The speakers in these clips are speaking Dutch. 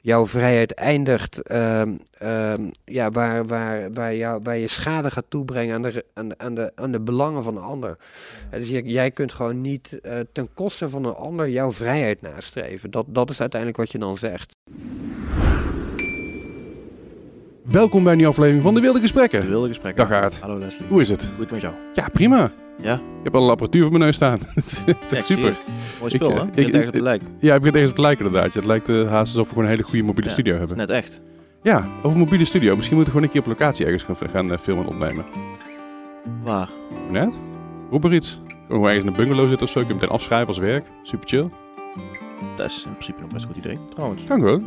jouw vrijheid eindigt, ehm, ehm, ja, waar, waar, waar, jou, waar je schade gaat toebrengen aan de, aan de, aan de, aan de belangen van een ander. Dus je, jij kunt gewoon niet eh, ten koste van een ander jouw vrijheid nastreven. Dat, dat is uiteindelijk wat je dan zegt. Welkom bij een nieuwe aflevering van De Wilde Gesprekken. De wilde gesprekken. Dag Aard. Hallo Leslie. Hoe is het? Goed met jou? Ja, prima. Ja? Ik heb al een apparatuur op mijn neus staan. Het is echt ik super. het. Mooi spul, Ik, hè? eh, ik- de lijk. Ja, ik begin ergens op te lijken inderdaad. Het lijkt uh, haast alsof we gewoon een hele goede mobiele Ja, studio hebben. net echt. Ja, over mobiele studio. Misschien moeten we gewoon een keer op locatie ergens gaan, gaan eh, filmen en opnemen. Waar? Net? Roep er iets. Gewoon ergens in een bungalow zitten of zo. Kun je meteen afschrijven als werk. Super chill. Dat is in principe nog best een goed idee. Trouwens. Kan gewoon.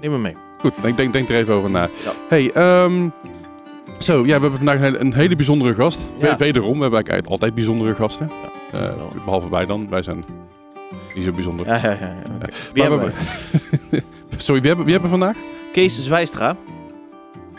Neem me mee. Goed, denk, denk, denk er even over na. Ja. Hey, ehm, zo, ja, we hebben vandaag een hele, een hele bijzondere gast. Ja. Wederom, we hebben eigenlijk altijd bijzondere gasten. Eh, wel. behalve wij dan. Wij zijn niet zo bijzonder. Ja, ja, ja. ja, oké. Wie hebben we- we? Sorry, wie hebben, wie hebben we vandaag? Kees Zwijstra.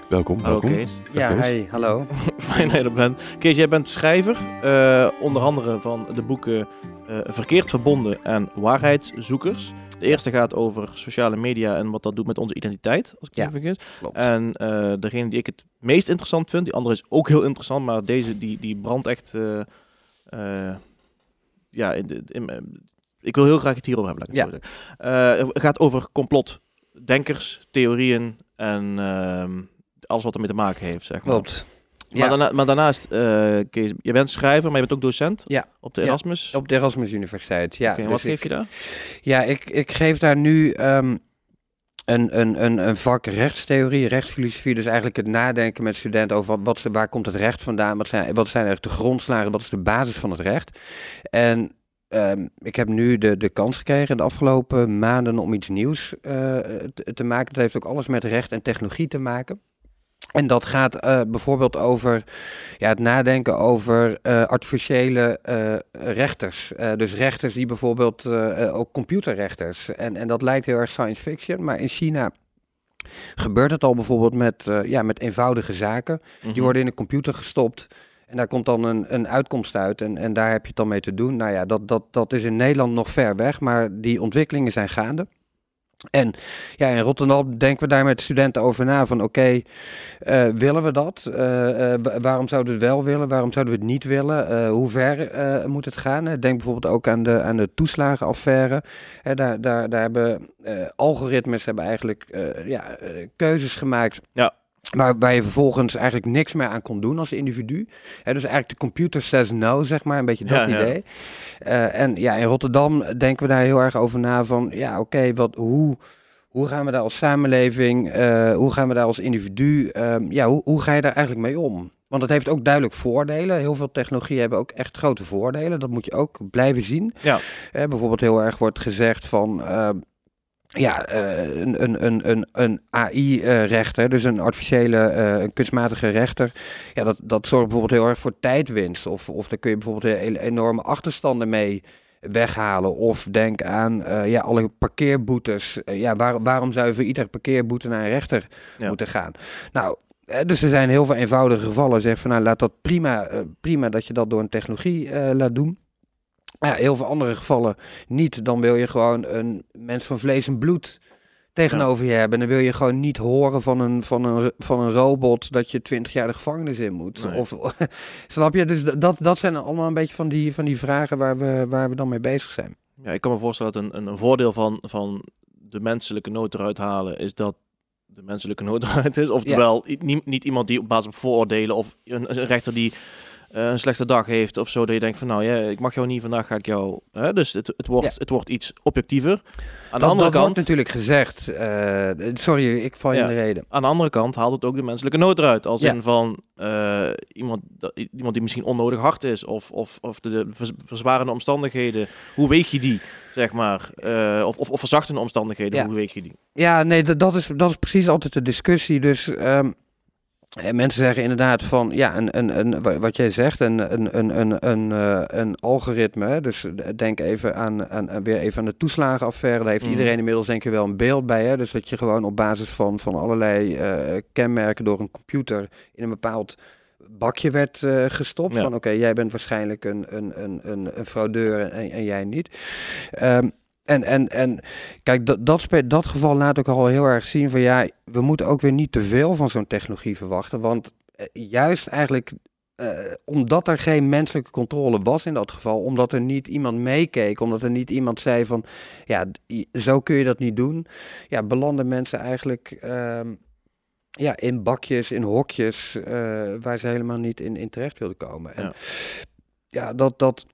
Welkom, Hallo welkom. Kees. Ja, Kees. hey, hallo. Fijn dat je er bent. Kees, jij bent schrijver. eh, onder andere van de boeken eh, Verkeerd Verbonden en Waarheidszoekers. De eerste gaat over sociale media en wat dat doet met onze identiteit, als ik Ja. niet vergis. Klopt. En eh, degene die ik het meest interessant vind, die andere is ook heel interessant, maar deze die, die brandt echt. eh, eh, ja, in, in, ik wil heel graag het hierover hebben. Laat ik het gaat over complotdenkers, theorieën en ehm, alles wat ermee te maken heeft. Zeg maar. Klopt. Maar, Ja. daarna, maar daarnaast, eh, je bent schrijver, maar je bent ook docent Ja. op de Ja. Erasmus. Op de Erasmus Universiteit, ja. En Dus wat geef ik- je daar? Ja, ik, ik geef daar nu ehm, een, een, een, een vak rechtstheorie, rechtsfilosofie. Dus eigenlijk het nadenken met studenten over wat, waar komt het recht vandaan? Wat zijn, wat zijn eigenlijk de grondslagen? Wat is de basis van het recht? En ehm, ik heb nu de, de kans gekregen de afgelopen maanden om iets nieuws eh, te, te maken. Dat heeft ook alles met recht en technologie te maken. En dat gaat eh, bijvoorbeeld over ja, het nadenken over eh, artificiële eh, rechters. Dus rechters die bijvoorbeeld ook computerrechters. En, en dat lijkt heel erg science fiction, maar in China gebeurt het al bijvoorbeeld met, ja, met eenvoudige zaken. Mhm. Die worden in een computer gestopt. En daar komt dan een, een uitkomst uit. En, en daar heb je het dan mee te doen. Nou ja, dat, dat, dat is in Nederland nog ver weg. Maar die ontwikkelingen zijn gaande. En ja, in Rotterdam denken we daar met studenten over na. Van oké, eh, willen we dat? Eh, eh, wa- waarom zouden we het wel willen? Waarom zouden we het niet willen? Hoe ver moet het gaan? Denk bijvoorbeeld ook aan de, aan de toeslagenaffaire. Daar, daar, daar hebben algoritmes hebben eigenlijk ja, keuzes gemaakt. Ja. Waar, waar je vervolgens eigenlijk niks meer aan kon doen als individu. Dus eigenlijk de computer says no, zeg maar, een beetje dat Ja, ja. idee. Eh, en ja, in Rotterdam denken we daar heel erg over na van, ja, oké, wat, hoe, hoe gaan we daar als samenleving, eh, hoe gaan we daar als individu, ehm, ja, hoe, hoe ga je daar eigenlijk mee om? Want het heeft ook duidelijk voordelen. Heel veel technologieën hebben ook echt grote voordelen. Dat moet je ook blijven zien. Ja. Eh, bijvoorbeeld heel erg wordt gezegd van... ja, eh, een, een, een, een, AI-rechter, dus een artificiële, eh, een kunstmatige rechter. Ja, dat, dat zorgt bijvoorbeeld heel erg voor tijdwinst. Of, of daar kun je bijvoorbeeld enorme achterstanden mee weghalen. Of denk aan eh, ja, alle parkeerboetes. Eh, ja, waar, waarom zou je voor iedere parkeerboete naar een rechter Ja. moeten gaan? Nou, eh, dus er zijn heel veel eenvoudige gevallen. Zeg van nou, laat dat prima, eh, prima dat je dat door een technologie eh, laat doen. Maar ja, heel veel andere gevallen niet. Dan wil je gewoon een mens van vlees en bloed tegenover je hebben. En dan wil je gewoon niet horen van een, van een, van een robot dat je twintig jaar de gevangenis in moet. Nee. Of, snap je? Dus dat, dat zijn allemaal een beetje van die, van die vragen waar we, waar we dan mee bezig zijn. Ja, ik kan me voorstellen dat een, een, een voordeel van, van de menselijke nood eruit halen is dat de menselijke nood eruit is. Oftewel, niet, niet iemand die op basis van vooroordelen of een, een rechter die een slechte dag heeft of zo, dat je denkt van nou ja, ik mag jou niet, vandaag ga ik jou... Hè? Dus het, het, wordt, Ja. het wordt iets objectiever. Aan de dat andere dat kant... wordt natuurlijk gezegd. eh, sorry, ik val je Ja. in de reden. Aan de andere kant haalt het ook de menselijke nood eruit. Als Ja. in van eh, iemand, iemand die misschien onnodig hard is. Of, of, of de, de verzwarende omstandigheden. Hoe weeg je die, zeg maar? Eh, of, of, of verzachtende omstandigheden, Ja. hoe weeg je die? Ja, nee, dat, dat, is, dat is precies altijd de discussie. Dus ehm, eh, mensen zeggen inderdaad van, ja, een, een, een, wa- wat jij zegt, een, een, een, een, een, eh, een algoritme. Dus denk even aan, aan, weer even aan de toeslagenaffaire. Daar heeft Mhm. iedereen inmiddels denk ik wel een beeld bij. Hè? Dus dat je gewoon op basis van, van allerlei eh, kenmerken door een computer in een bepaald bakje werd eh, gestopt. Ja. Van oké, jij bent waarschijnlijk een, een, een, een, een fraudeur en, en jij niet. Ehm, En, en, en kijk, dat, dat, dat geval laat ook al heel erg zien van ja, we moeten ook weer niet te veel van zo'n technologie verwachten. Want eh, juist eigenlijk eh, omdat er geen menselijke controle was in dat geval, omdat er niet iemand meekeek, omdat er niet iemand zei van ja, zo kun je dat niet doen. Ja, belanden mensen eigenlijk ehm, ja, in bakjes, in hokjes, eh, waar ze helemaal niet in, in terecht wilden komen. En Ja. ja, dat, dat,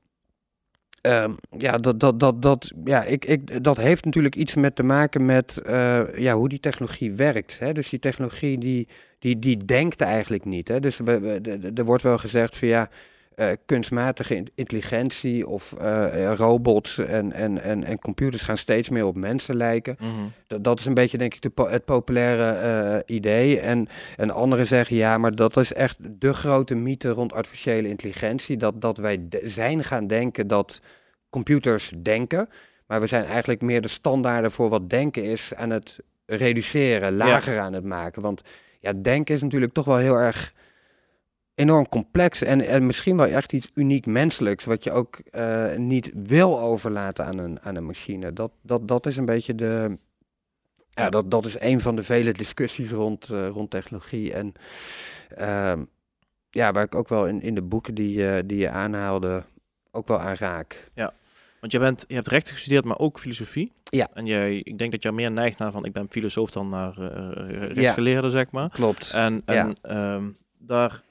ehm, ja, dat, dat, dat, dat, ja, ik, ik, dat heeft natuurlijk iets met te maken met eh, ja, hoe die technologie werkt. Hè? Dus die technologie die, die, die denkt eigenlijk niet. Hè? Dus we, we- er wordt wel gezegd van ja, eh, kunstmatige in- intelligentie of eh, eh, robots en, en, en, en computers gaan steeds meer op mensen lijken. Mhm. Dat, dat is een beetje, denk ik, de po- het populaire idee. En, en anderen zeggen, ja, maar dat is echt de grote mythe rond artificiële intelligentie. Dat, dat wij zijn gaan denken dat computers denken. Maar we zijn eigenlijk meer de standaarden voor wat denken is aan het reduceren, lager aan het maken. Want ja, denken is natuurlijk toch wel heel erg enorm complex en, en misschien wel echt iets uniek menselijks, wat je ook eh, niet wil overlaten aan een, aan een machine. Dat, dat, dat is een beetje de. Ja, dat, dat is een van de vele discussies rond, eh, rond technologie. En ehm, ja, waar ik ook wel in, in de boeken die, eh, die je aanhaalde, ook wel aan raak. Want je, bent, je hebt recht gestudeerd, maar ook filosofie. Ja. En jij, ik denk dat jij meer neigt naar van, ik ben filosoof dan naar rechtsgeleerde, zeg maar. Klopt. En, Ja. en ehm, daar,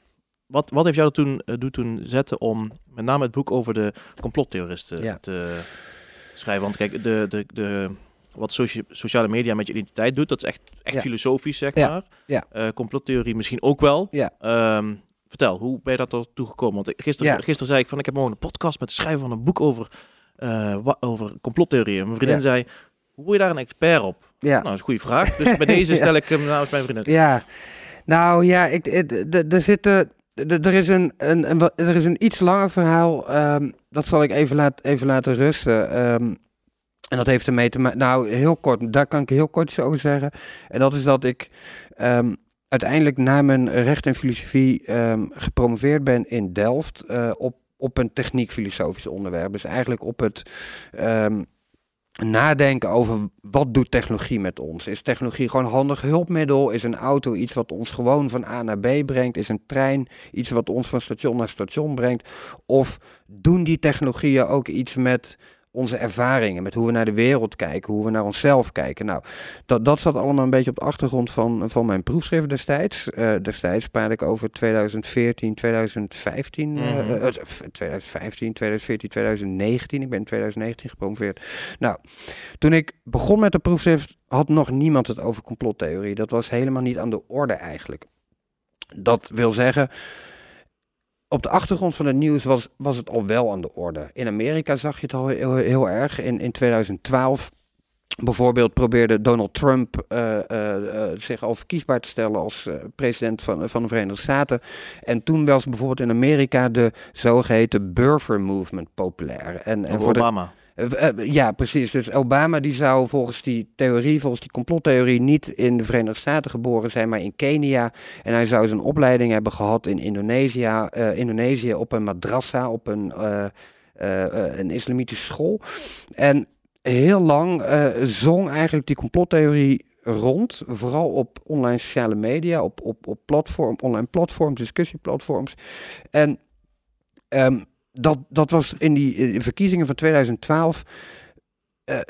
wat, wat heeft jou er toen, eh, doet toen zetten om met name het boek over de complottheoristen Ja. te schrijven? Want kijk, de, de, de, wat socia- sociale media met je identiteit doet, dat is echt, echt Ja. filosofisch, zeg Ja. maar. Ja. Eh, complottheorie misschien ook wel. Ja. Ehm, vertel, hoe ben je daar toe gekomen? Want gisteren, Ja. gisteren zei ik van, ik heb morgen een podcast met het schrijven van een boek over, wa- over complottheorieën. Mijn vriendin zei, hoe word je daar een expert op? ja. Nou, dat is een goede vraag. Dus bij deze stel ik hem namens mijn vriendin. Ja, nou ja, ik, er zitten. Er is een, een, er is een iets langer verhaal. ehm, dat zal ik even, even laten rusten. Ehm, en dat heeft ermee te maken. Nou, heel kort. Daar kan ik heel kort iets over zeggen. En dat is dat ik ehm, uiteindelijk na mijn recht en filosofie gepromoveerd ben in Delft. eh, op, op een techniek-filosofisch onderwerp. Dus eigenlijk op het. Nadenken over wat doet technologie met ons. Is technologie gewoon een handig hulpmiddel? Is een auto iets wat ons gewoon van A naar B brengt? Is een trein iets wat ons van station naar station brengt? Of doen die technologieën ook iets met onze ervaringen, met hoe we naar de wereld kijken, hoe we naar onszelf kijken? Nou, dat, dat zat allemaal een beetje op de achtergrond van, van mijn proefschrift destijds. Eh, destijds praat ik over 2014, 2015, eh, Mhm. eh, 2015, 2014, 2019. Ik ben in 2019 gepromoveerd. Nou, toen ik begon met de proefschrift had nog niemand het over complottheorie. Dat was helemaal niet aan de orde eigenlijk. Dat wil zeggen, op de achtergrond van het nieuws was, was het al wel aan de orde. In Amerika zag je het al heel, heel erg. In, in 2012 bijvoorbeeld probeerde Donald Trump eh, eh, eh, zich al verkiesbaar te stellen als president van, van de Verenigde Staten. En toen was bijvoorbeeld in Amerika de zogeheten Burfer Movement populair. En, en voor Obama. Ja, precies. Dus Obama die zou volgens die theorie, volgens die complottheorie, niet in de Verenigde Staten geboren zijn, maar in Kenia. En hij zou zijn opleiding hebben gehad in Indonesië, eh, Indonesië op een madrassa, op een, eh, eh, eh, een islamitische school. En heel lang eh, zong eigenlijk die complottheorie rond, vooral op online sociale media, op, op, op platform, online platforms, discussieplatforms. En ehm, dat, dat was in die eh, verkiezingen van 2012. eh,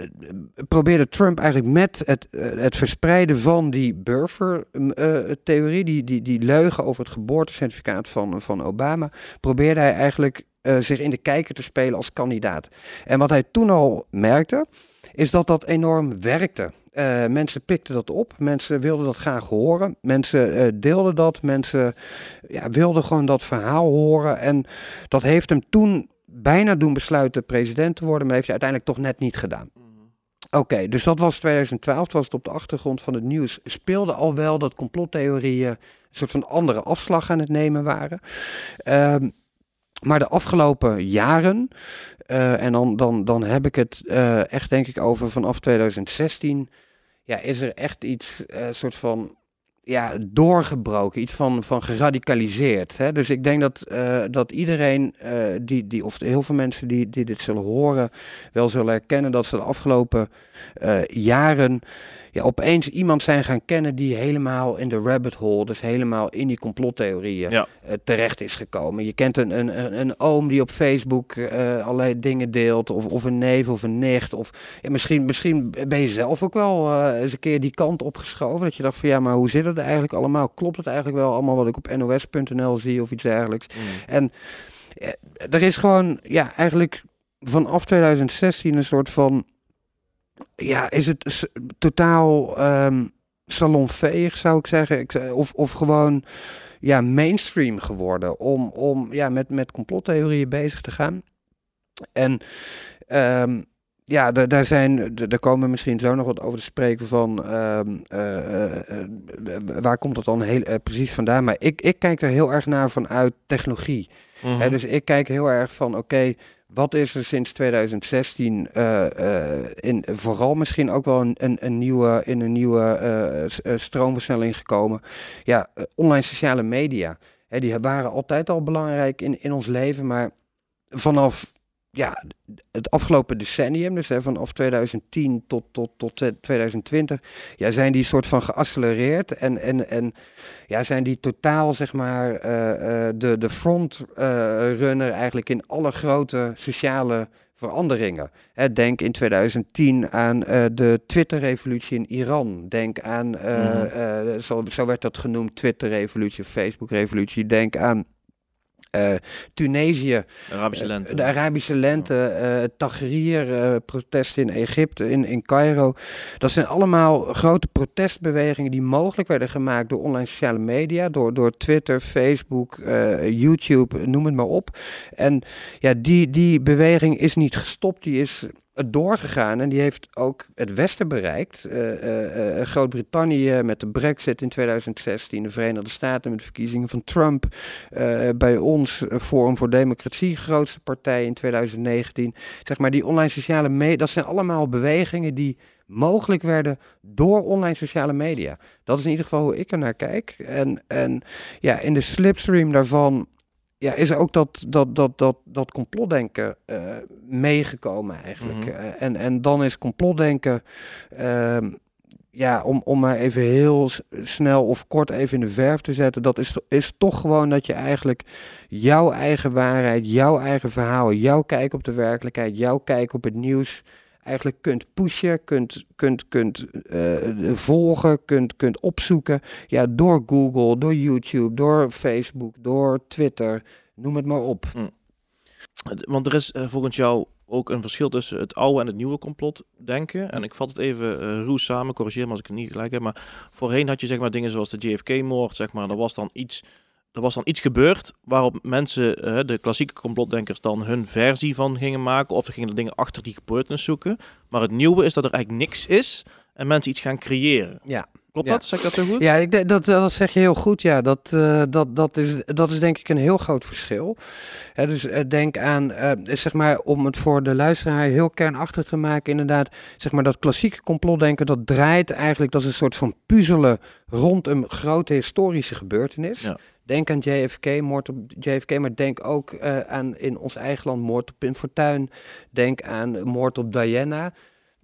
probeerde Trump eigenlijk met het, eh, het verspreiden van die Burfer-theorie, die, die, die leugen over het geboortecertificaat van, van Obama, probeerde hij eigenlijk eh, zich in de kijker te spelen als kandidaat. En wat hij toen al merkte, is dat dat enorm werkte. Eh, mensen pikten dat op, mensen wilden dat graag horen, mensen eh, deelden dat, mensen ja, wilden gewoon dat verhaal horen. En dat heeft hem toen bijna doen besluiten president te worden, maar heeft hij uiteindelijk toch net niet gedaan. Oké, dus dat was 2012, toen was het op de achtergrond van het nieuws. Speelde al wel dat complottheorieën een soort van andere afslag aan het nemen waren. Ehm, maar de afgelopen jaren, eh, en dan, dan, dan heb ik het eh, echt denk ik over vanaf 2016, ja, is er echt iets, eh soort van ja, doorgebroken, iets van, van geradicaliseerd. Hè? Dus ik denk dat, dat iedereen, die, die, of heel veel mensen die, die dit zullen horen, wel zullen herkennen dat ze de afgelopen jaren ja, opeens iemand zijn gaan kennen die helemaal in de rabbit hole, dus helemaal in die complottheorieën ja. uh, terecht is gekomen. Je kent een, een, een, oom die op Facebook uh, allerlei dingen deelt, of, of een neef of een nicht. Of ja, misschien, misschien ben je zelf ook wel uh, eens een keer die kant opgeschoven. Dat je dacht van ja, maar hoe zit het eigenlijk allemaal? Klopt het eigenlijk wel allemaal wat ik op nos.nl zie of iets dergelijks? Mm. En er is gewoon ja, eigenlijk vanaf 2016 een soort van ja, is het totaal um, salonveeg, zou ik zeggen. Ik, of, of gewoon ja, mainstream geworden om, om ja, met, met complottheorieën bezig te gaan. En um, ja, daar zijn, daar komen misschien zo nog wat over te spreken van um, uh, uh, waar komt dat dan heel, uh, precies vandaan. Maar ik, ik kijk er heel erg naar vanuit technologie. Mm -hmm. dus ik kijk heel erg van oké, okay, wat is er sinds 2016 uh, uh, in vooral misschien ook wel een, een, een nieuwe, in een nieuwe uh, stroomversnelling gekomen? Ja, online sociale media. Hè, die waren altijd al belangrijk in, in ons leven, maar vanaf ja, het afgelopen decennium, dus hè, vanaf 2010 tot, tot, tot 2020, ja, zijn die soort van geaccelereerd en, en, en ja, zijn die totaal, zeg maar, uh, uh, de, de frontrunner uh, eigenlijk in alle grote sociale veranderingen. Hè, denk in 2010 aan de Twitter-revolutie in Iran. Denk aan, mm-hmm. zo, zo werd dat genoemd, Twitter-revolutie, Facebook-revolutie. Denk aan uh, Tunesië. Arabische lente. Uh, de Arabische lente, uh, Tahrir, protesten in Egypte, in, in Cairo. Dat zijn allemaal grote protestbewegingen die mogelijk werden gemaakt door online sociale media, door, door Twitter, Facebook, YouTube, noem het maar op. En ja, die, die beweging is niet gestopt, die is doorgegaan en die heeft ook het Westen bereikt. Uh, uh, Groot-Brittannië met de Brexit in 2016, de Verenigde Staten met de verkiezingen van Trump. bij ons Forum voor Democratie, grootste partij in 2019. Zeg maar, die online sociale media, dat zijn allemaal bewegingen die mogelijk werden door online sociale media. Dat is in ieder geval hoe ik er naar kijk. En, en ja, in de slipstream daarvan ja, is er ook dat, dat, dat, dat, dat complotdenken uh, meegekomen eigenlijk. Mm -hmm. uh, en, en dan is complotdenken, uh, ja, om, om maar even heel snel of kort even in de verf te zetten, dat is, is toch gewoon dat je eigenlijk jouw eigen waarheid, jouw eigen verhaal, jouw kijk op de werkelijkheid, jouw kijk op het nieuws eigenlijk kunt pushen, kunt, kunt, kunt uh, volgen, kunt, kunt opzoeken. Ja, door Google, door YouTube, door Facebook, door Twitter, noem het maar op. Mm. Want er is uh, volgens jou ook een verschil tussen het oude en het nieuwe complot denken. En ik vat het even uh, ruw samen, corrigeer me als ik het niet gelijk heb. Maar voorheen had je zeg maar dingen zoals de JFK-moord, zeg maar. Er was dan iets er was dan iets gebeurd waarop mensen, uh, de klassieke complotdenkers, dan hun versie van gingen maken. Of ze gingen er dingen achter die gebeurtenis zoeken. Maar het nieuwe is dat er eigenlijk niks is en mensen iets gaan creëren. Ja. Klopt ja. dat? Zeg ik dat zo goed? Ja, ik, dat, dat zeg je heel goed. Ja, dat, uh, dat, dat, is, dat is denk ik een heel groot verschil. Dus uh, denk aan, uh, zeg maar, om het voor de luisteraar heel kernachtig te maken, inderdaad, zeg maar, dat klassieke complotdenken, dat draait eigenlijk, dat is een soort van puzzelen rond een grote historische gebeurtenis. Ja. Denk aan JFK, moord op JFK, maar denk ook uh, aan in ons eigen land moord op Pim Fortuyn. Denk aan moord op Diana.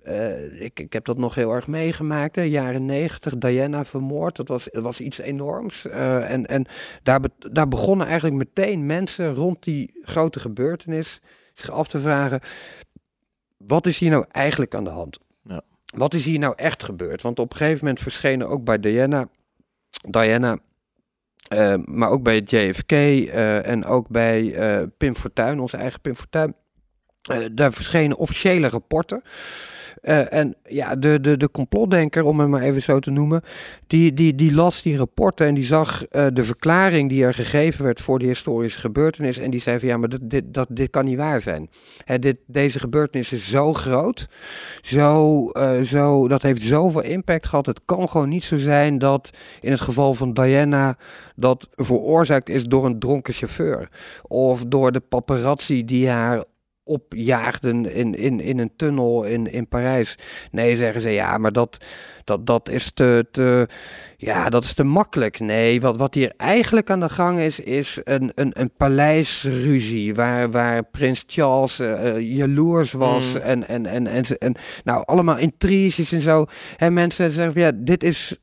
Uh, ik, ik heb dat nog heel erg meegemaakt, de jaren negentig, Diana vermoord, dat was, dat was iets enorms. Uh, en en daar, be, daar begonnen eigenlijk meteen mensen rond die grote gebeurtenis zich af te vragen, wat is hier nou eigenlijk aan de hand? Ja. Wat is hier nou echt gebeurd? Want op een gegeven moment verschenen ook bij Diana, Diana uh, maar ook bij JFK en ook bij Pim Fortuyn, onze eigen Pim Fortuyn. Daar verschenen officiële rapporten. Uh, en ja, de, de, de complotdenker, om het maar even zo te noemen, die, die, die las die rapporten en die zag uh, de verklaring die er gegeven werd voor die historische gebeurtenis. En die zei van ja, maar dit, dit, dat, dit kan niet waar zijn. Hè, dit, deze gebeurtenis is zo groot, zo, zo, dat heeft zoveel impact gehad. Het kan gewoon niet zo zijn dat in het geval van Diana dat veroorzaakt is door een dronken chauffeur. Of door de paparazzi die haar opjaagden in, in, in een tunnel in, in Parijs. Nee, zeggen ze ja, maar dat, dat, dat is te, te, ja, dat is te makkelijk. Nee, wat, wat hier eigenlijk aan de gang is, is een, een, een paleisruzie waar, waar prins Charles uh, jaloers was Mm. en, en, en, en, en, nou, allemaal intriges en zo. En mensen zeggen ja, dit is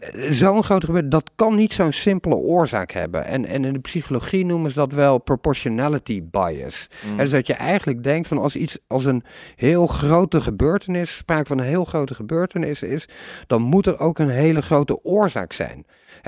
eh, zo'n grote gebeurtenis, dat kan niet zo'n simpele oorzaak hebben. En, en in de psychologie noemen ze dat wel proportionality bias. Mm. Dus dat je eigenlijk denkt van als iets als een heel grote gebeurtenis, sprake van een heel grote gebeurtenis is, dan moet er ook een hele grote oorzaak zijn.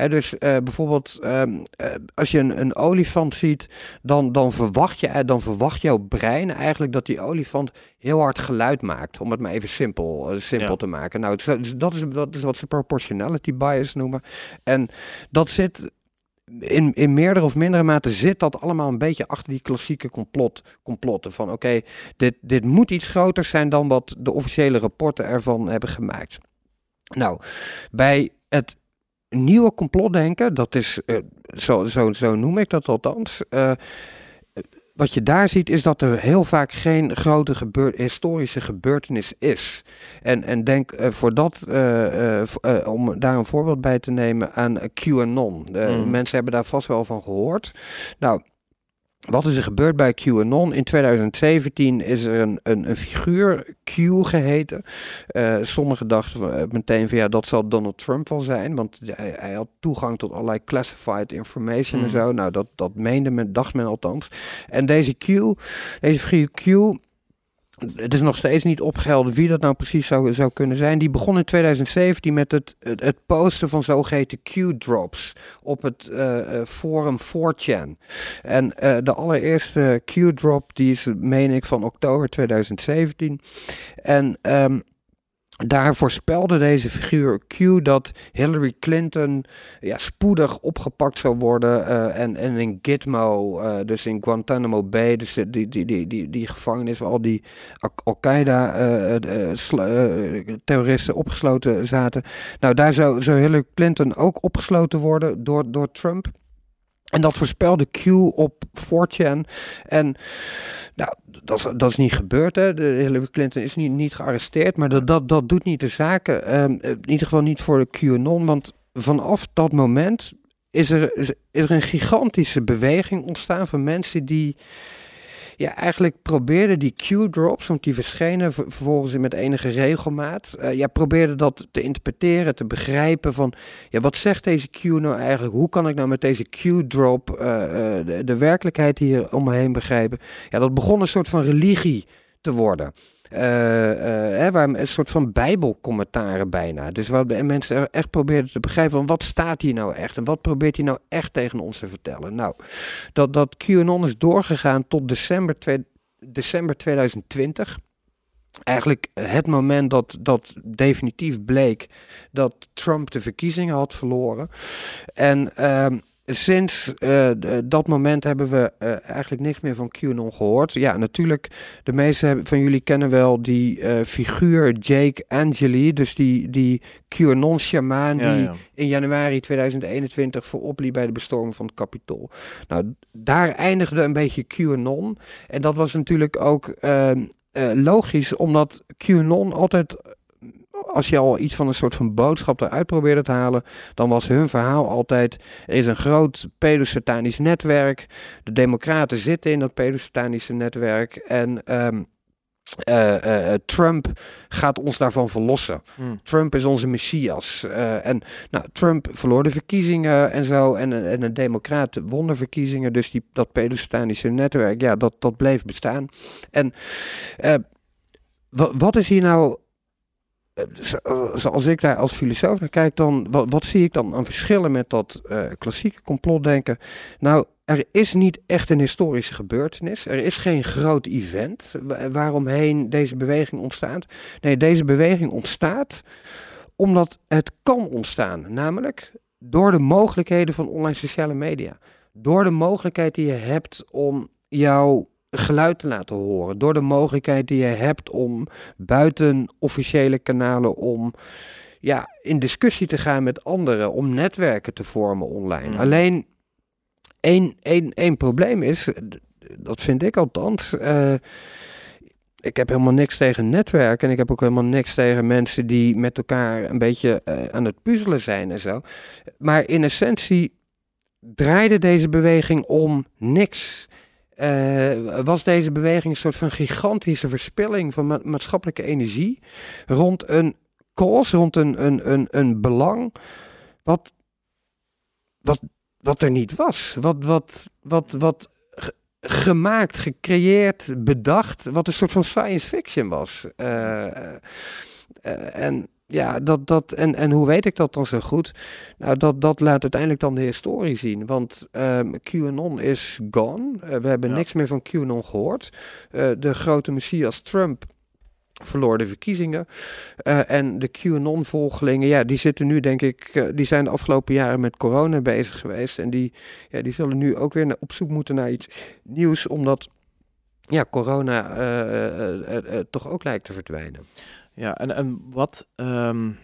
Dus eh, bijvoorbeeld ehm, eh, als je een, een olifant ziet, dan, dan, verwacht je, dan verwacht jouw brein eigenlijk dat die olifant heel hard geluid maakt. Om het maar even simpel, eh, simpel Ja. te maken. Nou, het dat, is, dat is wat ze proportionality bias noemen. En dat zit in, in meerdere of mindere mate zit dat allemaal een beetje achter die klassieke complot, complotten. Van oké, dit, dit moet iets groter zijn dan wat de officiële rapporten ervan hebben gemaakt. Nou, bij het nieuwe complotdenken, dat is, eh, zo, zo, zo noem ik dat althans. eh, wat je daar ziet is dat er heel vaak geen grote gebeur historische gebeurtenis is. En, en denk eh, voor dat, eh, eh, om daar een voorbeeld bij te nemen aan QAnon. Mm. Mensen hebben daar vast wel van gehoord. Nou, wat is er gebeurd bij QAnon? In 2017 is er een, een, een figuur, Q geheten. Eh, sommigen dachten eh, meteen van ja, dat zal Donald Trump wel zijn. Want hij, hij had toegang tot allerlei classified information en Mm. zo. Nou, dat, dat meende men, dacht men althans. En deze Q, deze figuur Q, het is nog steeds niet opgehelderd wie dat nou precies zou, zou kunnen zijn. Die begon in 2017 met het, het, posten van zogeheten Q-drops op het eh, eh, forum 4chan. En eh, de allereerste Q-drop, die is, meen ik, van oktober 2017. En ehm, daar voorspelde deze figuur Q dat Hillary Clinton ja, spoedig opgepakt zou worden. eh, en, in Gitmo, eh, dus in Guantanamo Bay, dus die, die, die, die, die, gevangenis waar al die Al- Al-Qaeda-terroristen opgesloten zaten. Nou, daar zou, zou Hillary Clinton ook opgesloten worden door, door Trump. En dat voorspelde Q op 4chan. En nou, dat is, dat is niet gebeurd. Hè. De Hillary Clinton is niet, niet gearresteerd. Maar dat, dat, dat doet niet de zaken. Ehm, in ieder geval niet voor de QAnon. Want vanaf dat moment is er, is, is er een gigantische beweging ontstaan van mensen die ja, eigenlijk probeerden die Q-drops, want die verschenen ver- vervolgens met enige regelmaat, eh, ja, probeerden dat te interpreteren, te begrijpen van, ja, wat zegt deze Q nou eigenlijk? Hoe kan ik nou met deze Q-drop eh, eh, de, de werkelijkheid hier om me heen begrijpen? Ja, dat begon een soort van religie te worden. Eh, eh, waar een soort van bijbelcommentaren bijna. Dus waar mensen echt probeerden te begrijpen van wat staat hier nou echt en wat probeert hij nou echt tegen ons te vertellen. Nou, dat, dat QAnon is doorgegaan tot december, december 2020. Eigenlijk het moment dat, dat definitief bleek dat Trump de verkiezingen had verloren. En ehm, sinds eh, d- dat moment hebben we eh, eigenlijk niks meer van QAnon gehoord. Ja, natuurlijk, de meeste van jullie kennen wel die eh, figuur Jake Angeli, dus die, die QAnon-shamaan Ja, die ja. in januari 2021 voorop liep bij de bestorming van het Capitool. Nou, daar eindigde een beetje QAnon. En dat was natuurlijk ook ehm, eh, logisch, omdat QAnon altijd, eh, als je al iets van een soort van boodschap eruit probeerde te halen, dan was hun verhaal altijd, er is een groot pedosatanisch netwerk, de democraten zitten in dat pedosatanische netwerk en... ehm, eh, eh, eh, Trump gaat ons daarvan verlossen. Hm. Trump is onze messias. En nou, Trump verloor de verkiezingen en zo. En, en de democraten won de verkiezingen. Dus die, dat pedestanische netwerk, ja, dat, dat bleef bestaan. En wa- wat is hier nou... Zoals ik daar als filosoof naar kijk, dan wat, zie ik dan aan verschillen met dat eh, klassieke complotdenken? Nou, er is niet echt een historische gebeurtenis. Er is geen groot event wa- waaromheen deze beweging ontstaat. Nee, deze beweging ontstaat omdat het kan ontstaan. Namelijk door de mogelijkheden van online sociale media. Door de mogelijkheid die je hebt om jouw geluid te laten horen. Door de mogelijkheid die je hebt om buiten officiële kanalen om ja, in discussie te gaan met anderen, om netwerken te vormen online. Mm. Alleen één, één, één probleem is, dat vind ik althans. Uh, ik heb helemaal niks tegen netwerken. En ik heb ook helemaal niks tegen mensen die met elkaar een beetje uh, aan het puzzelen zijn en zo. Maar in essentie draaide deze beweging om niks. Uh, was deze beweging een soort van gigantische verspilling van ma maatschappelijke energie rond een cause, rond een, een, een, een belang, wat, wat, wat er niet was. Wat, wat, wat, wat gemaakt, gecreëerd, bedacht, wat een soort van science fiction was. Uh, en ja, dat, dat, en, en hoe weet ik dat dan zo goed? Nou, dat, dat laat uiteindelijk dan de historie zien. Want um, QAnon is gone. we hebben niks meer van QAnon gehoord. de grote messias Trump verloor de verkiezingen. Uh, en de QAnon-volgelingen, ja, die zitten nu, denk ik, uh, die zijn de afgelopen jaren met corona bezig geweest. En die, ja, die zullen nu ook weer op zoek moeten naar iets nieuws, omdat ja, corona uh, toch ook lijkt te verdwijnen. Ja, en, en wat, um,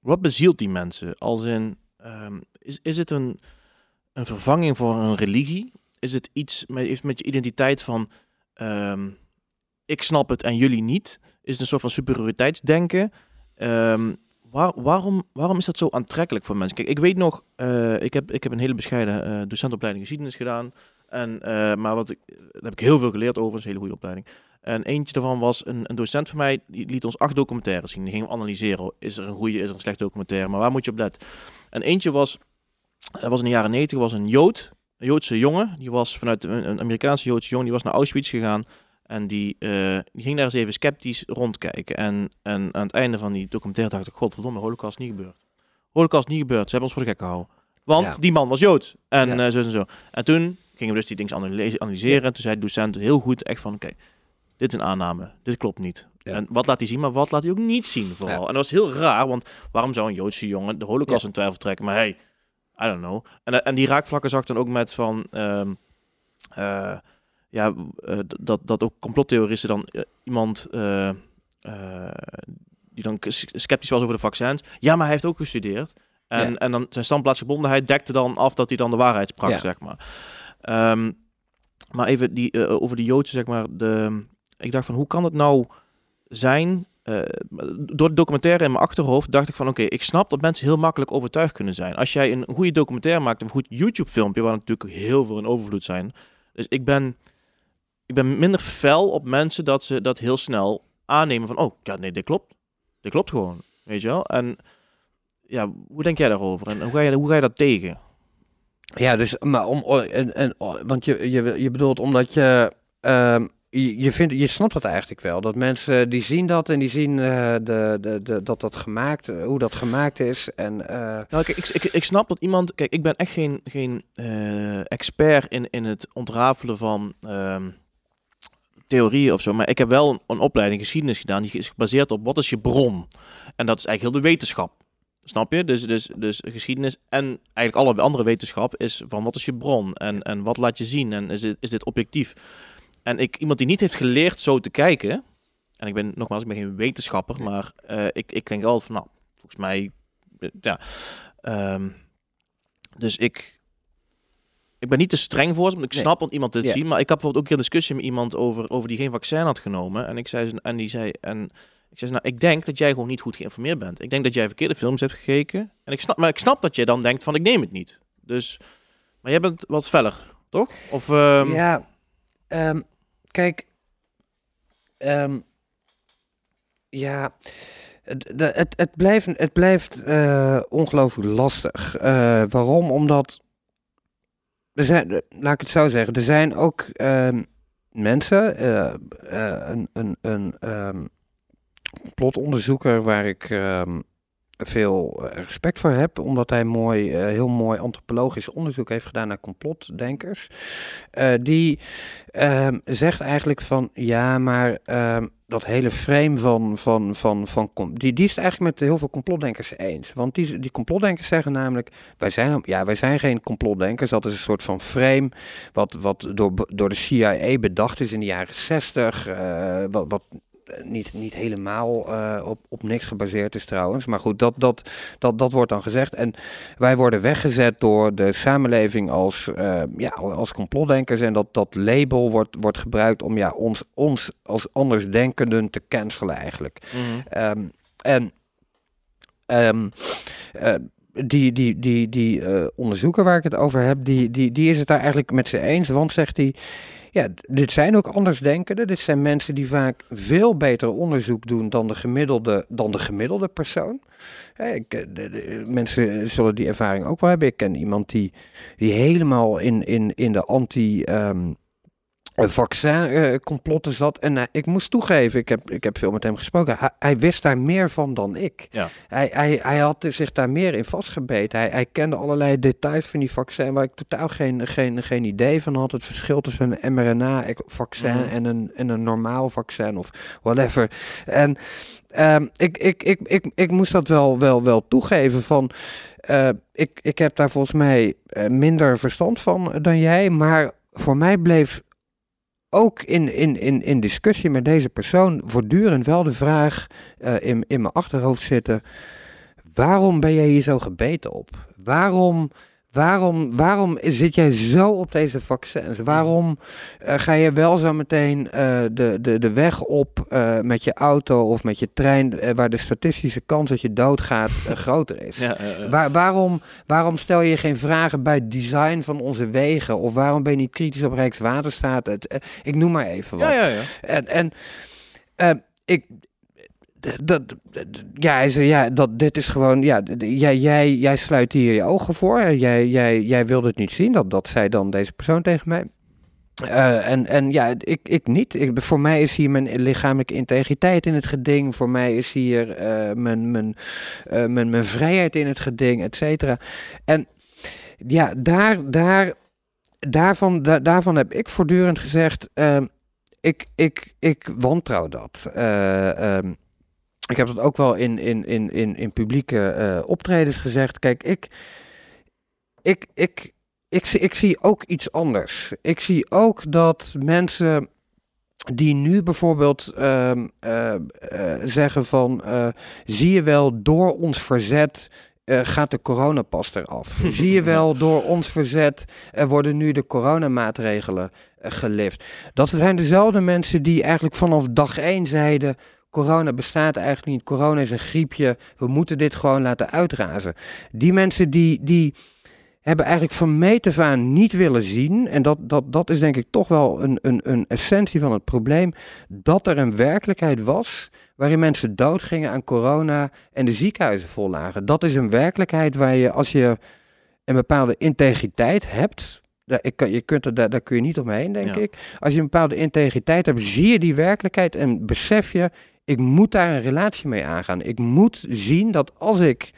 wat bezielt die mensen? Als in, um, is, is het een, een vervanging voor een religie? Is het iets met, met je identiteit van... Um, ik snap het en jullie niet, is het een soort van superioriteitsdenken. Waar, waarom, waarom is dat zo aantrekkelijk voor mensen? Kijk, ik weet nog, uh, ik, heb, ik heb een hele bescheiden uh, docentopleiding geschiedenis gedaan. En, uh, maar wat ik, daar heb ik heel veel geleerd over, is een hele goede opleiding. En eentje daarvan was een, een docent van mij, die liet ons acht documentaires zien. Die gingen we analyseren. Is er een goede, is er een slechte documentaire? Maar waar moet je op letten? En eentje was, dat was in de jaren 90, was een Jood, een Joodse jongen. Die was vanuit een, Amerikaanse Joodse jongen, die was naar Auschwitz gegaan. En die, uh, die ging daar eens even sceptisch rondkijken. En, en aan het einde van die documentaire dacht ik, godverdomme, holocaust niet gebeurd. Holocaust niet gebeurd, ze hebben ons voor de gek gehouden. Want die man was Joods. En ja. uh, zo en zo. En toen gingen we dus die dingen analyseren. En toen zei de docent heel goed echt van, oké, okay, dit is een aanname. Dit klopt niet. En wat laat hij zien, maar wat laat hij ook niet zien vooral. En dat was heel raar, want waarom zou een Joodse jongen de holocaust in twijfel trekken? Maar hey, I don't know. En, en die raakvlakken zag ik dan ook met van... Um, uh, ja, uh, dat, dat ook complottheoristen dan uh, iemand die dan sceptisch was over de vaccins. Ja, maar hij heeft ook gestudeerd. En, ja. en dan zijn standplaatsgebondenheid dekte dan af dat hij dan de waarheid sprak, ja. zeg maar. Um, maar even die, over de Joodse, zeg maar. De, ik dacht van, hoe kan het nou zijn... door de documentaire in mijn achterhoofd dacht ik van... oké, ik snap dat mensen heel makkelijk overtuigd kunnen zijn. Als jij een goede documentaire maakt, een goed YouTube-filmpje... waar natuurlijk heel veel in overvloed zijn... Dus ik ben ik ben minder fel op mensen dat ze dat heel snel aannemen van, oh, ja, nee, dit klopt. Dit klopt gewoon, weet je wel? En ja, hoe denk jij daarover? En hoe ga je, hoe ga je dat tegen? Ja, dus, maar om, en, en, want je, je, je bedoelt omdat je, um, je, vindt, je snapt dat eigenlijk wel. Dat mensen die zien dat en die zien uh, de, de, de, dat dat gemaakt, hoe dat gemaakt is. En, nou, kijk, ik, ik, ik snap dat iemand, kijk, ik ben echt geen, geen expert in, in het ontrafelen van. Uh, theorieën of zo. Maar ik heb wel een, een, opleiding geschiedenis gedaan die is gebaseerd op wat is je bron. En dat is eigenlijk heel de wetenschap. Snap je? Dus, dus, dus geschiedenis en eigenlijk alle andere wetenschap is van wat is je bron en, en wat laat je zien en is dit, is dit objectief. En ik, iemand die niet heeft geleerd zo te kijken, en ik ben nogmaals, ik ben geen wetenschapper, maar uh, ik, ik denk altijd van, nou, volgens mij, ja. Um, dus ik, ik ben niet te streng voor ze, want ik nee. snap dat iemand dit ja. ziet. Maar ik had bijvoorbeeld ook een discussie met iemand over, over die geen vaccin had genomen. En ik zei, en die zei, en ik zei, nou, ik denk dat jij gewoon niet goed geïnformeerd bent. Ik denk dat jij verkeerde films hebt gekeken. En ik snap, maar ik snap dat je dan denkt van, ik neem het niet. Dus, maar jij bent wat feller, toch? Of, um... Ja, um, kijk, um, ja, het, het, blijft, het blijft uh, ongelooflijk lastig. Uh, waarom? Omdat zijn, laat ik het zo zeggen, er zijn ook um, mensen, uh, een, een, een um, plotonderzoeker waar ik veel respect voor heb, omdat hij mooi, uh, heel mooi antropologisch onderzoek heeft gedaan naar complotdenkers. Uh, die um, zegt eigenlijk van ja, maar um, dat hele frame van, van, van, van, die, die is het eigenlijk met heel veel complotdenkers eens. Want die, die complotdenkers zeggen namelijk, wij zijn, ja, wij zijn geen complotdenkers, dat is een soort van frame wat, wat door, door de CIA bedacht is in de jaren 60, uh, wat, wat niet, niet helemaal uh, op, op niks gebaseerd is trouwens. Maar goed, dat, dat, dat, dat wordt dan gezegd. En wij worden weggezet door de samenleving als, uh, ja, als complotdenkers. En dat, dat label wordt, wordt gebruikt om ja, ons, ons als andersdenkenden te cancelen eigenlijk. Mhm. Um, en um, uh, die, die, die, die uh, onderzoeker waar ik het over heb, die, die, die is het daar eigenlijk met ze eens. Want zegt hij, ja, dit zijn ook andersdenkenden. Dit zijn mensen die vaak veel beter onderzoek doen dan de gemiddelde, dan de gemiddelde persoon. De, mensen zullen die ervaring ook wel hebben. Ik ken iemand die, die helemaal in, in, in de anti... Um, vaccin-complotten uh, zat. En uh, ik moest toegeven, ik heb, ik heb veel met hem gesproken. Hij, hij wist daar meer van dan ik. Ja. Hij, hij, hij had zich daar meer in vastgebeten. Hij, hij kende allerlei details van die vaccin waar ik totaal geen, geen, geen idee van had. Het verschil tussen een mRNA-vaccin mm. en, een, en een normaal vaccin of whatever. En um, ik, ik, ik, ik, ik moest dat wel, wel, wel toegeven van... Uh, ik, ik heb daar volgens mij minder verstand van dan jij, maar voor mij bleef ook in, in, in, in discussie met deze persoon voortdurend wel de vraag uh, in, in mijn achterhoofd zitten: waarom ben jij hier zo gebeten op? Waarom Waarom, waarom zit jij zo op deze vaccins? Waarom uh, ga je wel zo meteen uh, de, de, de weg op uh, met je auto of met je trein, waar de statistische kans dat je doodgaat groter is? Ja, Waar, waarom, waarom stel je geen vragen bij het design van onze wegen? Of waarom ben je niet kritisch op Rijkswaterstaat? Het, ik noem maar even wat. Ja, ja, ja. En, en ik, dat, ja, hij ja, dat, dit is gewoon, ja, jij, jij, jij sluit hier je ogen voor. Jij, jij, jij wilde het niet zien. Dat, dat zei dan deze persoon tegen mij. Uh, en, en ja, ik, ik niet. Ik, voor mij is hier mijn lichamelijke integriteit in het geding. Voor mij is hier uh, mijn, mijn, uh, mijn, mijn vrijheid in het geding, et cetera. En ja, daar, daar, daarvan, da, daarvan heb ik voortdurend gezegd, ik, ik, ik wantrouw dat. Um, ik heb dat ook wel in, in, in, in, in publieke uh, optredens gezegd. Kijk, ik, ik, ik, ik, ik, zie ook iets anders. Ik zie ook dat mensen die nu bijvoorbeeld uh, uh, zeggen van, zie je wel, door ons verzet gaat de coronapas eraf. zie je wel, door ons verzet worden nu de coronamaatregelen gelift. Dat zijn dezelfde mensen die eigenlijk vanaf dag één zeiden corona bestaat eigenlijk niet. Corona is een griepje. We moeten dit gewoon laten uitrazen. Die mensen die, die hebben eigenlijk van meet aan niet willen zien. En dat, dat, dat is denk ik toch wel een, een, een essentie van het probleem. Dat er een werkelijkheid was waarin mensen doodgingen aan corona en de ziekenhuizen vol lagen. Dat is een werkelijkheid waar je als je een bepaalde integriteit hebt. Daar, ik, je kunt er, daar, daar kun je niet omheen, denk Ja. ik. Als je een bepaalde integriteit hebt, zie je die werkelijkheid en besef je, ik moet daar een relatie mee aangaan. Ik moet zien dat als ik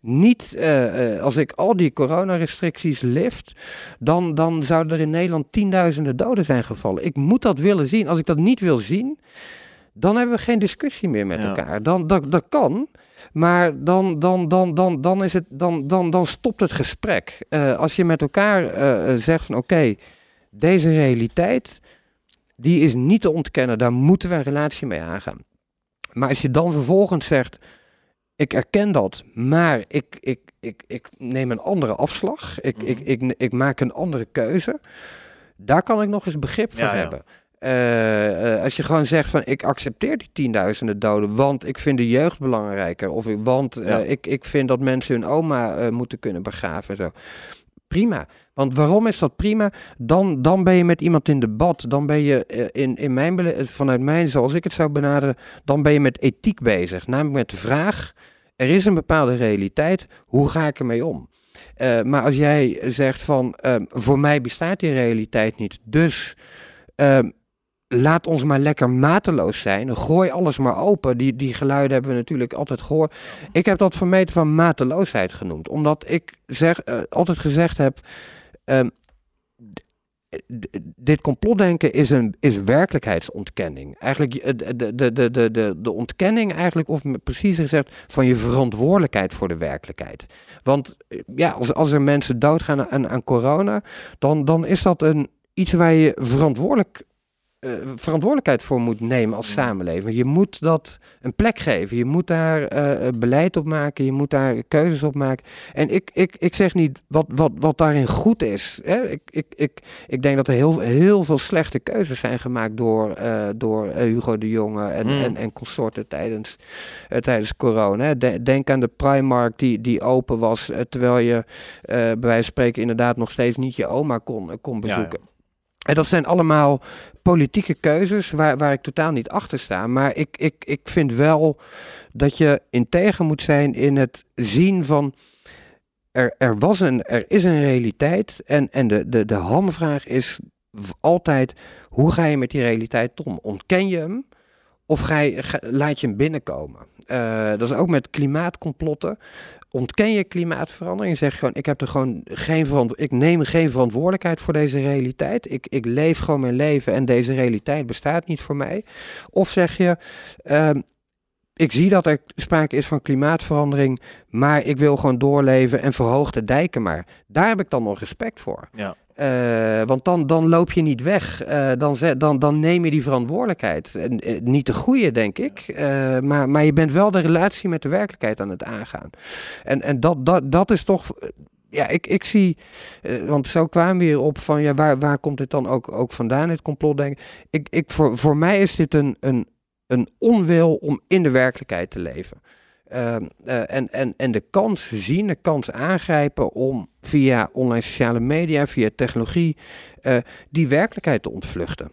niet, eh, eh, als ik al die coronarestricties lift, dan, dan zouden er in Nederland tienduizenden doden zijn gevallen. Ik moet dat willen zien. Als ik dat niet wil zien, dan hebben we geen discussie meer met Ja. elkaar. Dan, dat, dat kan, maar dan, dan, dan, dan, dan, is het, dan, dan, dan stopt het gesprek. Eh, als je met elkaar eh, eh, zegt van oké, deze realiteit, die is niet te ontkennen. Daar moeten we een relatie mee aangaan. Maar als je dan vervolgens zegt, ik erken dat, maar ik, ik, ik, ik neem een andere afslag. Ik, ik, ik, ik maak een andere keuze. Daar kan ik nog eens begrip voor Ja, hebben. Eh, als je gewoon zegt van ik accepteer die tienduizenden doden, want ik vind de jeugd belangrijker. Of ik, want eh, Ja. ik, ik vind dat mensen hun oma eh, moeten kunnen begraven en zo. Prima. Want waarom is dat prima? Dan, dan ben je met iemand in debat. Dan ben je eh, in, in mijn, eh, vanuit mijn, zoals ik het zou benaderen, dan ben je met ethiek bezig. Namelijk met de vraag, er is een bepaalde realiteit, hoe ga ik ermee om? Eh, maar als jij zegt van, ehm, voor mij bestaat die realiteit niet, dus ehm, laat ons maar lekker mateloos zijn, gooi alles maar open. Die, die geluiden hebben we natuurlijk altijd gehoord. Ik heb dat vermeten van mateloosheid genoemd, omdat ik zeg, eh, altijd gezegd heb, ehm, dit complotdenken is een is werkelijkheidsontkenning. Eigenlijk de, de, de, de, de, de, ontkenning eigenlijk, of preciezer gezegd, van je verantwoordelijkheid voor de werkelijkheid. Want eh, ja, als, als er mensen doodgaan aan, aan corona, dan, dan is dat een, iets waar je verantwoordelijk eh, verantwoordelijkheid voor moet nemen als samenleving. Je moet dat een plek geven. Je moet daar eh, beleid op maken. Je moet daar keuzes op maken. En ik, ik, ik zeg niet wat, wat, wat daarin goed is. Hè? Ik, ik, ik, ik denk dat er heel, heel veel slechte keuzes zijn gemaakt door, eh, door eh, Hugo de Jonge en, Mm. en, en consorten tijdens, eh, tijdens corona. De- denk aan de Primark die, die open was, eh, terwijl je eh, bij wijze van spreken inderdaad nog steeds niet je oma kon, kon Ja, bezoeken. En dat zijn allemaal politieke keuzes waar, waar ik totaal niet achter sta. Maar ik, ik, ik vind wel dat je integer moet zijn in het zien van. Er, er, was een, er is een realiteit. En, en de, de, de hamvraag is altijd: hoe ga je met die realiteit om? Ontken je hem? Of ga je, laat je hem binnenkomen? Eh, dat is ook met klimaatcomplotten. Ontken je klimaatverandering? Zeg gewoon: ik heb er gewoon geen verant- ik neem geen verantwoordelijkheid voor deze realiteit. Ik, ik leef gewoon mijn leven en deze realiteit bestaat niet voor mij. Of zeg je: ehm, ik zie dat er sprake is van klimaatverandering, maar ik wil gewoon doorleven en verhoog de dijken maar. Daar heb ik dan nog respect voor. Ja. Eh, want dan, dan loop je niet weg. Eh, dan, dan, dan neem je die verantwoordelijkheid. En, eh, niet de goede, denk ik. Maar, maar je bent wel de relatie met de werkelijkheid aan het aangaan. En, en dat, dat, dat is toch. Ja, ik, ik zie. want zo kwamen we hier op van. Ja, waar, waar komt dit dan ook, ook vandaan, het complotdenken? Ik, ik, voor, voor mij is dit een, een, een onwil om in de werkelijkheid te leven. Ehm, eh, en, en, en de kans zien, de kans aangrijpen om via online sociale media, via technologie, eh, die werkelijkheid te ontvluchten.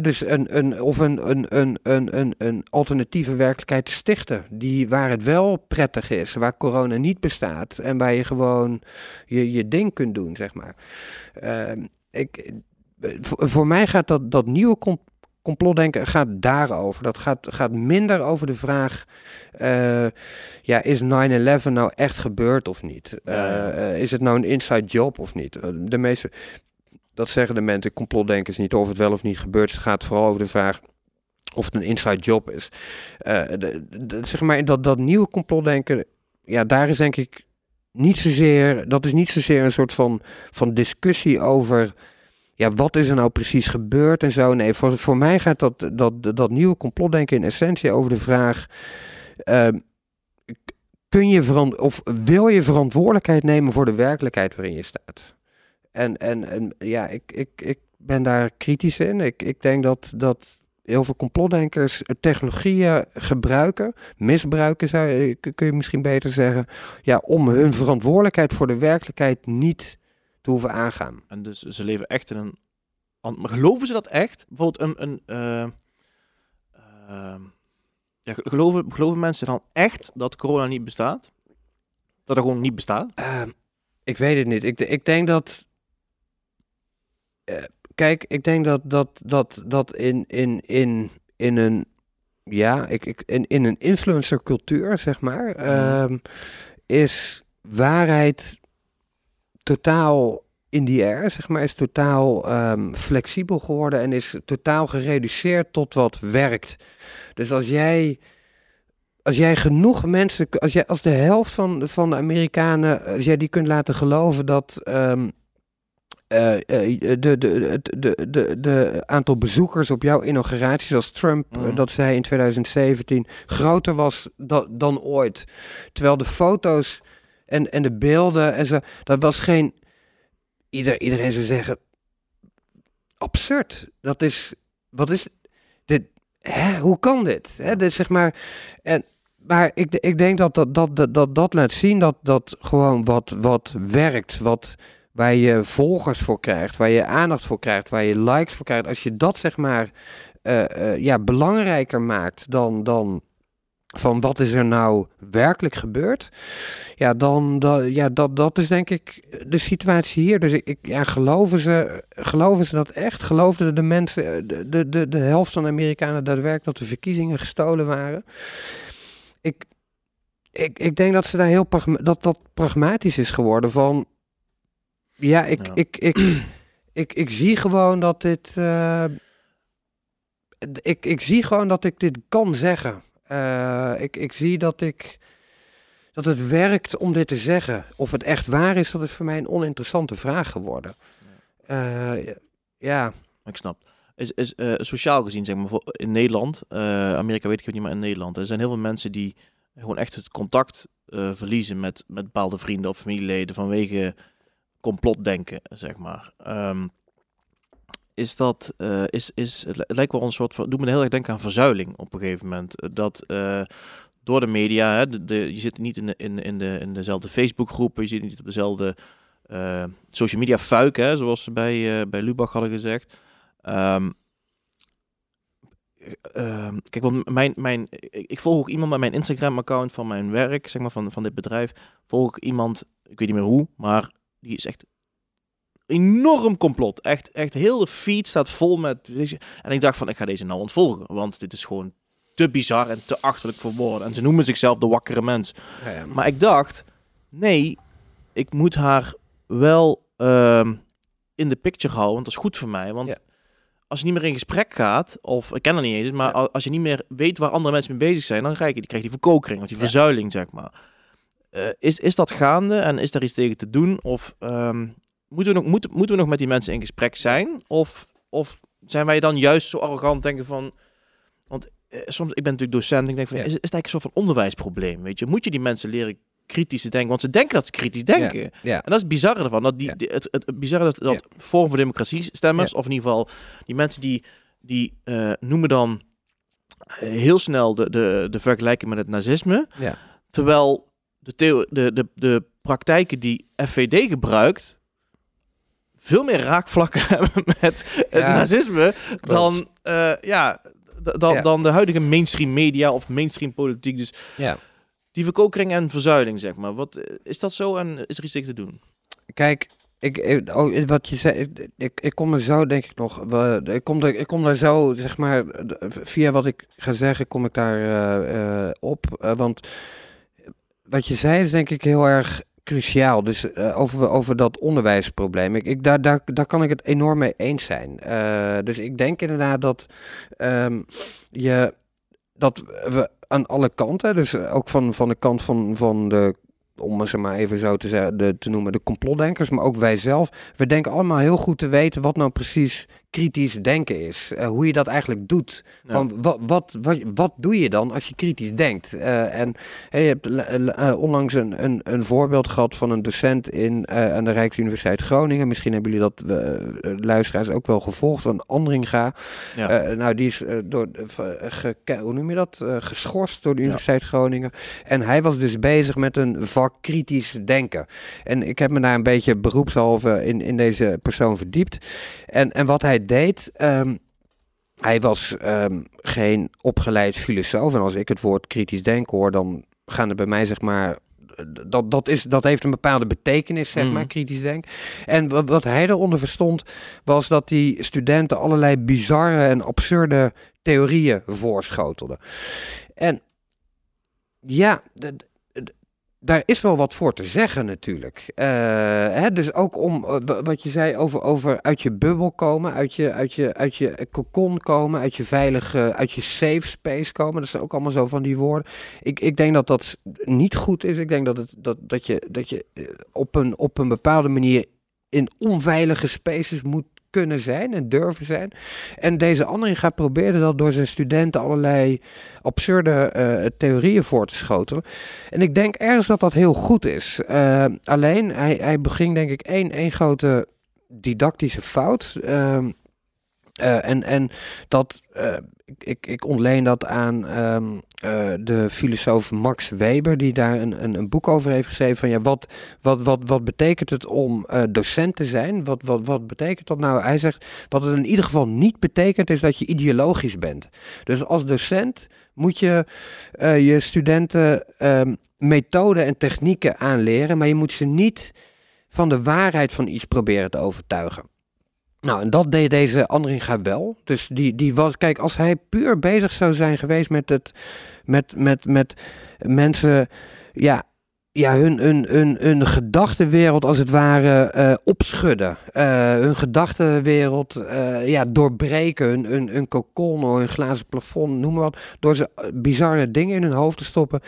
Dus een, een, of een, een, een, een, een, een alternatieve werkelijkheid te stichten, die, waar het wel prettig is, waar corona niet bestaat en waar je gewoon je, je ding kunt doen, zeg maar. Ehm, ik, eh, voor, mij gaat dat, dat nieuwe complotdenken gaat daarover. Dat gaat, gaat minder over de vraag: eh, ja, is 9-11 nou echt gebeurd of niet? Ja. Eh, eh, is het nou een inside job of niet? De meeste, dat zeggen de mensen, complotdenkers niet, of het wel of niet gebeurt. Het gaat vooral over de vraag of het een inside job is. De, de- zeg maar, dat, dat nieuwe complotdenken, ja, daar is denk ik niet zozeer, dat is niet zozeer een soort van, van discussie over ja, wat is er nou precies gebeurd en zo. Nee, voor, voor mij gaat dat, dat, dat nieuwe complotdenken in essentie over de vraag: ehm, kun je of wil je verantwoordelijkheid nemen voor de werkelijkheid waarin je staat? En, en, en ja, ik, ik, ik ben daar kritisch in. Ik, ik denk dat, dat heel veel complotdenkers technologieën gebruiken, misbruiken zou kun je misschien beter zeggen, ja, om hun verantwoordelijkheid voor de werkelijkheid niet te hoeven aangaan. En dus ze leven echt in een... Maar geloven ze dat echt? Bijvoorbeeld een... een eh, ehm, ja, ge- geloven, geloven mensen dan echt dat corona niet bestaat? Dat er gewoon niet bestaat? Ehm, ik weet het niet. Ik, ik denk dat. eh, kijk, ik denk dat dat, dat, dat in, in, in, in een. Ja, ik, ik, in, in een influencer cultuur, zeg maar. ehm, is waarheid totaal in die air, zeg maar. Is totaal ehm, flexibel geworden en is totaal gereduceerd tot wat werkt. Dus als jij als jij genoeg mensen, als, jij, als de helft van, van de Amerikanen, als jij die kunt laten geloven dat eh, de, de, de, de, de aantal bezoekers op jouw inauguraties als Trump, eh, Mhm. dat zei in 2017, groter was da- dan ooit. Terwijl de foto's en, en de beelden en zo, dat was geen, ieder, iedereen zou zeggen, absurd. Dat is, wat is dit? Hè, hoe kan dit? Hè, dit zeg maar, en, maar ik, ik denk dat dat, dat, dat, dat, dat laat zien dat, dat gewoon wat, wat werkt, wat, waar je volgers voor krijgt, waar je aandacht voor krijgt, waar je likes voor krijgt. Als je dat zeg maar eh, eh, ja, belangrijker maakt dan, dan van wat is er nou werkelijk gebeurd, ja, dan, dan ja, dat, dat is denk ik de situatie hier. Dus ik, ik ja, geloven ze, geloven ze dat echt? Geloofden de mensen, de, de, de, de helft van de Amerikanen daadwerkelijk dat de verkiezingen gestolen waren? Ik, ik, ik denk dat ze daar heel pragma- dat dat pragmatisch is geworden van ja, ik, Ja. Ik, ik, ik, ik, zie gewoon dat dit. eh, ik, ik zie gewoon dat ik dit kan zeggen. Eh, ik, ik zie dat ik. Dat het werkt om dit te zeggen. Of het echt waar is, dat is voor mij een oninteressante vraag geworden. Eh, ja, Ik snap. is, is eh, sociaal gezien, zeg maar, in Nederland, Amerika weet ik het niet, maar in Nederland, er zijn heel veel mensen die gewoon echt het contact verliezen met, met bepaalde vrienden of familieleden vanwege complotdenken, zeg maar. Ehm, is dat, eh, is, is, het li- het lijkt wel een soort van, doet me heel erg denken aan verzuiling op een gegeven moment. Eh, Dat eh, door de media, hè, de, je zit niet in, de, in, in, de, in dezelfde Facebookgroepen, je zit niet op dezelfde social media fuik, hè, zoals ze bij, bij Lubach hadden gezegd. Ehm, ehm, kijk, want mijn, mijn, ik, ik volg ook iemand met mijn Instagram-account van mijn werk, zeg maar, van, van dit bedrijf. Volg ik iemand, ik weet niet meer hoe, maar die is echt enorm complot. Echt, echt heel de feed staat vol met... weet je, En ik dacht van, ik ga deze nou ontvolgen, want dit is gewoon te bizar en te achterlijk voor woorden. En ze noemen zichzelf de wakkere mens. Ja, ja. Maar ik dacht, nee, ik moet haar wel ehm, in de picture houden, want dat is goed voor mij. Want Ja. als je niet meer in gesprek gaat, of ik ken er niet eens, maar als je niet meer weet waar andere mensen mee bezig zijn, dan krijg je, die krijg je die verkokering, of die verzuiling, zeg maar. Eh, is, is dat gaande en is daar iets tegen te doen? Of ehm, moeten, we nog, moeten, moeten we nog met die mensen in gesprek zijn? Of, of zijn wij dan juist zo arrogant denken van... Want eh, soms, ik ben natuurlijk docent, ik denk van, Ja. is, is het eigenlijk een soort van onderwijsprobleem, weet je? Moet je die mensen leren kritisch te denken? Want ze denken dat ze kritisch denken. Ja. En dat is het bizarre ervan. Dat die, het, het, het bizarre is dat Forum voor Democratie stemmers, of in ieder geval die mensen die, die eh, noemen dan eh, heel snel de, de, de vergelijking met het nazisme. Terwijl de, de, de, de praktijken die FVD gebruikt veel meer raakvlakken hebben met het Ja, nazisme dan, eh, ja, dan, Ja. dan de huidige mainstream media of mainstream politiek. Dus Ja. die verkokering en verzuiling, zeg maar. Wat, eh, is dat zo en is er iets tegen te doen? Kijk, ik, oh, wat je zei, ik, ik, kom er zo denk ik nog, ik kom, er, ik kom daar zo, zeg maar, via wat ik ga zeggen, kom ik daar eh, eh, op. Eh, want wat je zei is denk ik heel erg cruciaal. Dus eh, over, over dat onderwijsprobleem. Ik, ik, daar, daar, daar kan ik het enorm mee eens zijn. Eh, dus ik denk inderdaad dat ehm, je dat we aan alle kanten, dus ook van, van de kant van, van de om ze maar even zo te, zeggen, de, te noemen, de complotdenkers, maar ook wij zelf. We denken allemaal heel goed te weten wat nou precies kritisch denken is. Eh, hoe je dat eigenlijk doet. Ja. Van, wat, wat, wat, wat doe je dan als je kritisch denkt? Eh, en hey, je hebt eh, eh, onlangs een, een, een voorbeeld gehad van een docent in, eh, aan de Rijksuniversiteit Groningen. Misschien hebben jullie dat, eh, luisteraars, ook wel gevolgd, van Andringa. Ja. Eh, nou, die is eh, door, eh, hoe noem je dat? Eh, geschorst door de Ja. Universiteit Groningen. En hij was dus bezig met een vak kritisch denken. En ik heb me daar een beetje beroepshalve in, in deze persoon verdiept. En, en wat hij deed. ehm, hij was ehm, geen opgeleid filosoof. En als ik het woord kritisch denken hoor, dan gaan er bij mij zeg maar. Dat, dat, is, dat heeft een bepaalde betekenis, zeg Mhm. maar, kritisch denken. En wat, wat hij eronder verstond, was dat die studenten allerlei bizarre en absurde theorieën voorschotelden. En ja, daar is wel wat voor te zeggen natuurlijk. Eh, hè, dus ook om eh, wa- wat je zei over, over uit je bubbel komen, uit je, uit je, uit je cocon komen, uit je veilige, uit je safe space komen. Dat zijn ook allemaal zo van die woorden. Ik, ik denk dat dat niet goed is. Ik denk dat, het, dat, dat je, dat je eh, op, een, op een bepaalde manier in onveilige spaces moet kunnen zijn en durven zijn. En deze Andringa probeerde dat door zijn studenten allerlei absurde eh, theorieën voor te schotelen. En ik denk ergens dat dat heel goed is. Eh, alleen, hij, hij beging denk ik één, één grote didactische fout. Ehm, eh, en, en dat, eh, ik, ik, ontleen dat aan ehm, eh, de filosoof Max Weber, die daar een, een, een boek over heeft geschreven. Van ja, wat, wat, wat, wat betekent het om docent te zijn? Wat, wat, wat betekent dat nou? Hij zegt, wat het in ieder geval niet betekent, is dat je ideologisch bent. Dus als docent moet je je studenten ehm, methoden en technieken aanleren, maar je moet ze niet van de waarheid van iets proberen te overtuigen. Nou, en dat deed deze Andringa wel. Dus die, die was, kijk, als hij puur bezig zou zijn geweest met het, met, met, met mensen, ja, ja hun, hun, hun, hun gedachtenwereld als het ware eh, opschudden. Eh, hun gedachtenwereld eh, ja, doorbreken, hun, hun, hun kokon, hun glazen plafond, noem maar wat. Door ze bizarre dingen in hun hoofd te stoppen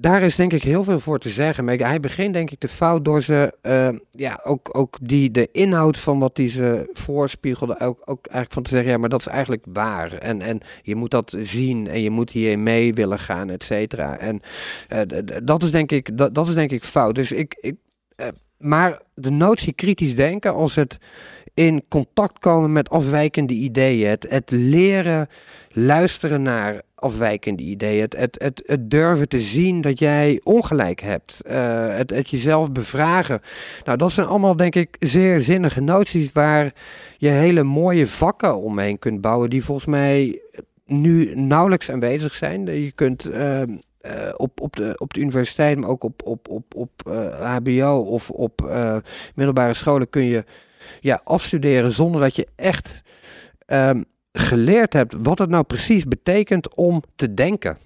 daar is denk ik heel veel voor te zeggen. Maar hij begint denk ik de fout door ze, eh, ja, ook, ook die, de inhoud van wat hij ze voorspiegelde, ook, ook eigenlijk van te zeggen, ja, maar dat is eigenlijk waar. En, en je moet dat zien en je moet hier mee willen gaan, et cetera. En uh, dat is denk ik, dat, dat is denk ik fout. Dus ik, ik uh, maar de notie kritisch denken, als het in contact komen met afwijkende ideeën, het, het leren luisteren naar afwijkende ideeën, het, het, het, het durven te zien dat jij ongelijk hebt, uh, het, het jezelf bevragen. Nou, dat zijn allemaal denk ik zeer zinnige noties waar je hele mooie vakken omheen kunt bouwen, die volgens mij nu nauwelijks aanwezig zijn. Je kunt uh, uh, op, op, de, op de universiteit, maar ook op, op, op, op HBO of op middelbare scholen kun je ja, afstuderen zonder dat je echt um, geleerd hebt wat het nou precies betekent om te denken